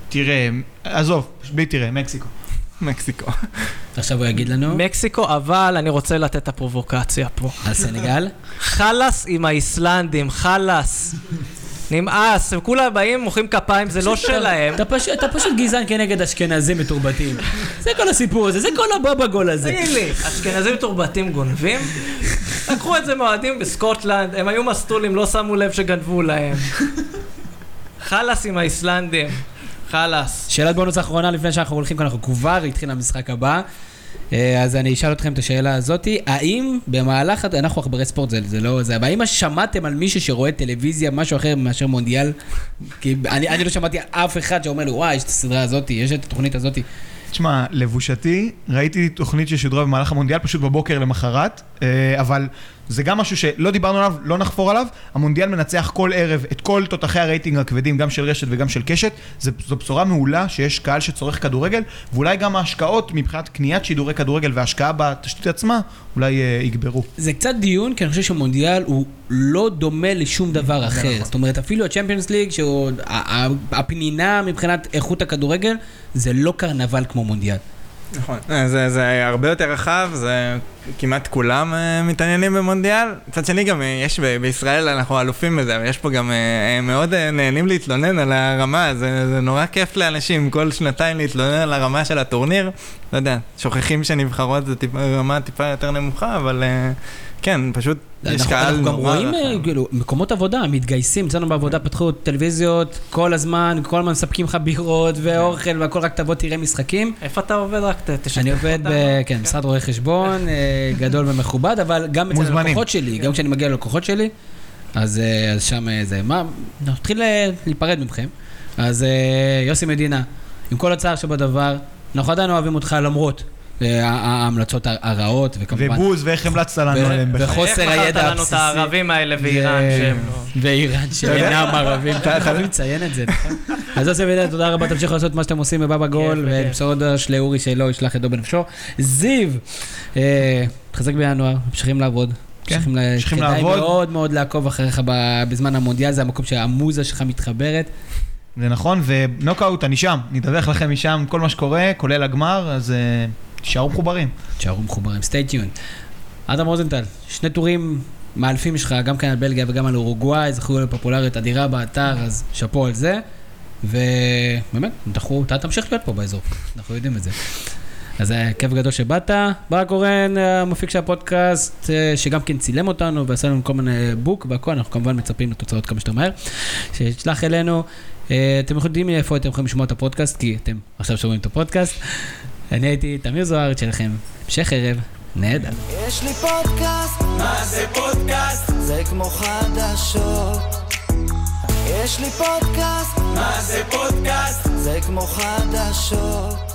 תראה, עזוב, בלי תראה, מקסיקו. מקסיקו. עכשיו הוא יגיד לנו מקסיקו, אבל אני רוצה לתת את הפרובוקציה פה. על סנגל. חלאס עם האיסלנדים, חלאס. נמאס, הם כולם באים, מוחאים כפיים, זה לא שלהם. אתה פשוט- אתה פשוט גזען כנגד אשכנזים מתורבתים. זה כל הסיפור הזה, זה כל הבבא גול הזה. תגיד לי, אשכנזים מתורבתים גונבים? לקחו את זה מאוהדים בסקוטלנד, הם היו מסטולים, לא שמו לב שגנבו להם. חלאס עם האיסלנדים, חלאס. שאלת בונוס אחרונה לפני שאנחנו הולכים, כי אנחנו כבר התחיל המשחק הבא. אה, אז אני אשאל אתכם את השאלה הזאתי, האם במהלך, אנחנו עכברי ספורט, זה, זה לא זה, אבל האם שמעתם על מישהו שרואה טלוויזיה, משהו אחר מאשר מונדיאל? כי אני, אני לא שמעתי אף אחד שאומר לי, וואי, יש את הסדרה הזאתי, יש את התוכנית הזאתי. תשמע, לבושתי, ראיתי תוכנית ששודרה במהלך המונדיאל, פשוט בבוקר למחרת, אה, אבל זה גם משהו שלא דיברנו עליו, לא נחפור עליו. המונדיאל מנצח כל ערב את כל תותחי הרייטינג הכבדים, גם של רשת וגם של קשת. זה, זו בשורה מעולה שיש קהל שצורך כדורגל, ואולי גם ההשקעות מבחינת קניית שידורי כדורגל והשקעה בתשתית עצמה, אולי אה, יגברו. זה קצת דיון, כי אני חושב שמונדיאל הוא לא דומה לשום דבר אחר. זאת אומרת, אפילו הצ'מפיונס ליג, שהוא ה- ה- הפנינה מבחינת איכות הכדורגל, זה לא קרנבל כמו מונדיאל. נכון. אה, זה, זה הרבה יותר רחב, זה כמעט כולם uh, מתעניינים במונדיאל. מצד שני גם אה, יש ב- בישראל, אנחנו אלופים בזה, אבל יש פה גם uh, מאוד נהנים להתלונן על הרמה, זה, זה נורא כיף לאנשים כל שנתיים להתלונן על הרמה של הטורניר. לא יודע, שוכחים שנבחרות זה טיפה, רמה טיפה יותר נמוכה, אבל uh, כן, פשוט יש קהל אנחנו גם נורא רואים אה. כאילו, מקומות עבודה, מתגייסים, אצלנו בעבודה פתחו טלוויזיות כל הזמן, כל הזמן מספקים לך בירות ואוכל והכל, רק תבוא תראה משחקים. איפה אתה עובד? רק תשתף אני עובד. ב... כן, משרד רואי חשבון, אה, גדול ומכובד, אבל גם אצל. הלקוחות שלי, גם כשאני מגיע ללקוחות שלי, אז אה, אז שם זה, מה, נתחיל להיפרד מכם. אז יוסי מדינה, עם כל הצער שבדבר, אנחנו עדיין אוהבים אותך למרות ההמלצות הרעות, וכמובן... ובוז, ואיך המלצת לנו עליהם בכלל. וחוסר איך מכרת הידע לנו את הבסיסי. הערבים האלה ואיראן שהם לא... ואיראן שאינם ערבים, אתה חייב לציין את זה, נכון? <laughs> אז יוסי מדינה, תודה רבה, תמשיכו לעשות מה שאתם עושים בבבא גול. ובשורות דש לאורי שלא ישלח ידו בנפשו. זיו, אה, תחזק בינואר, ממשיכים לעבוד. כן, ממשיכים ל- ממשיכים כדאי לעבוד. מאוד מאוד לעקוב אחריך בזמן המונדיאל, זה המקום שהמוזה שלך מתחברת. זה נכון, ונוקאוט, אני שם, נדווח לכם משם כל מה שקורה, כולל הגמר, אז אה, תישארו מחוברים. תשארו מחוברים, stay tuned. אדם רוזנטל, שני טורים מאלפים שלך, גם כאן על בלגיה וגם על אורוגוואי, זכו לפופולריות אדירה באתר, אז שאפו על זה. ובאמת, אנחנו, אתה תמשיך להיות פה באזור, אנחנו יודעים את זה. אז היה כיף גדול שבאת. ברק אורן, המפיק של הפודקאסט, אה, שגם כן צילם אותנו ועשה לנו כל מיני בוק והכל, אנחנו כמובן מצפים לתוצאות כמה שיותר מהר. שישלח אלינו. אה, אתם יודעים איפה אתם יכולים לשמוע את הפודקאסט, כי אתם עכשיו שומעים את הפודקאסט. אני הייתי תמיר זוהר, שיהיה לכם המשך ערב נהדר. יש לי פודקאסט, מה זה פודקאסט? זה כמו חדשות. יש לי פודקאסט, מה זה פודקאסט? זה כמו חדשות.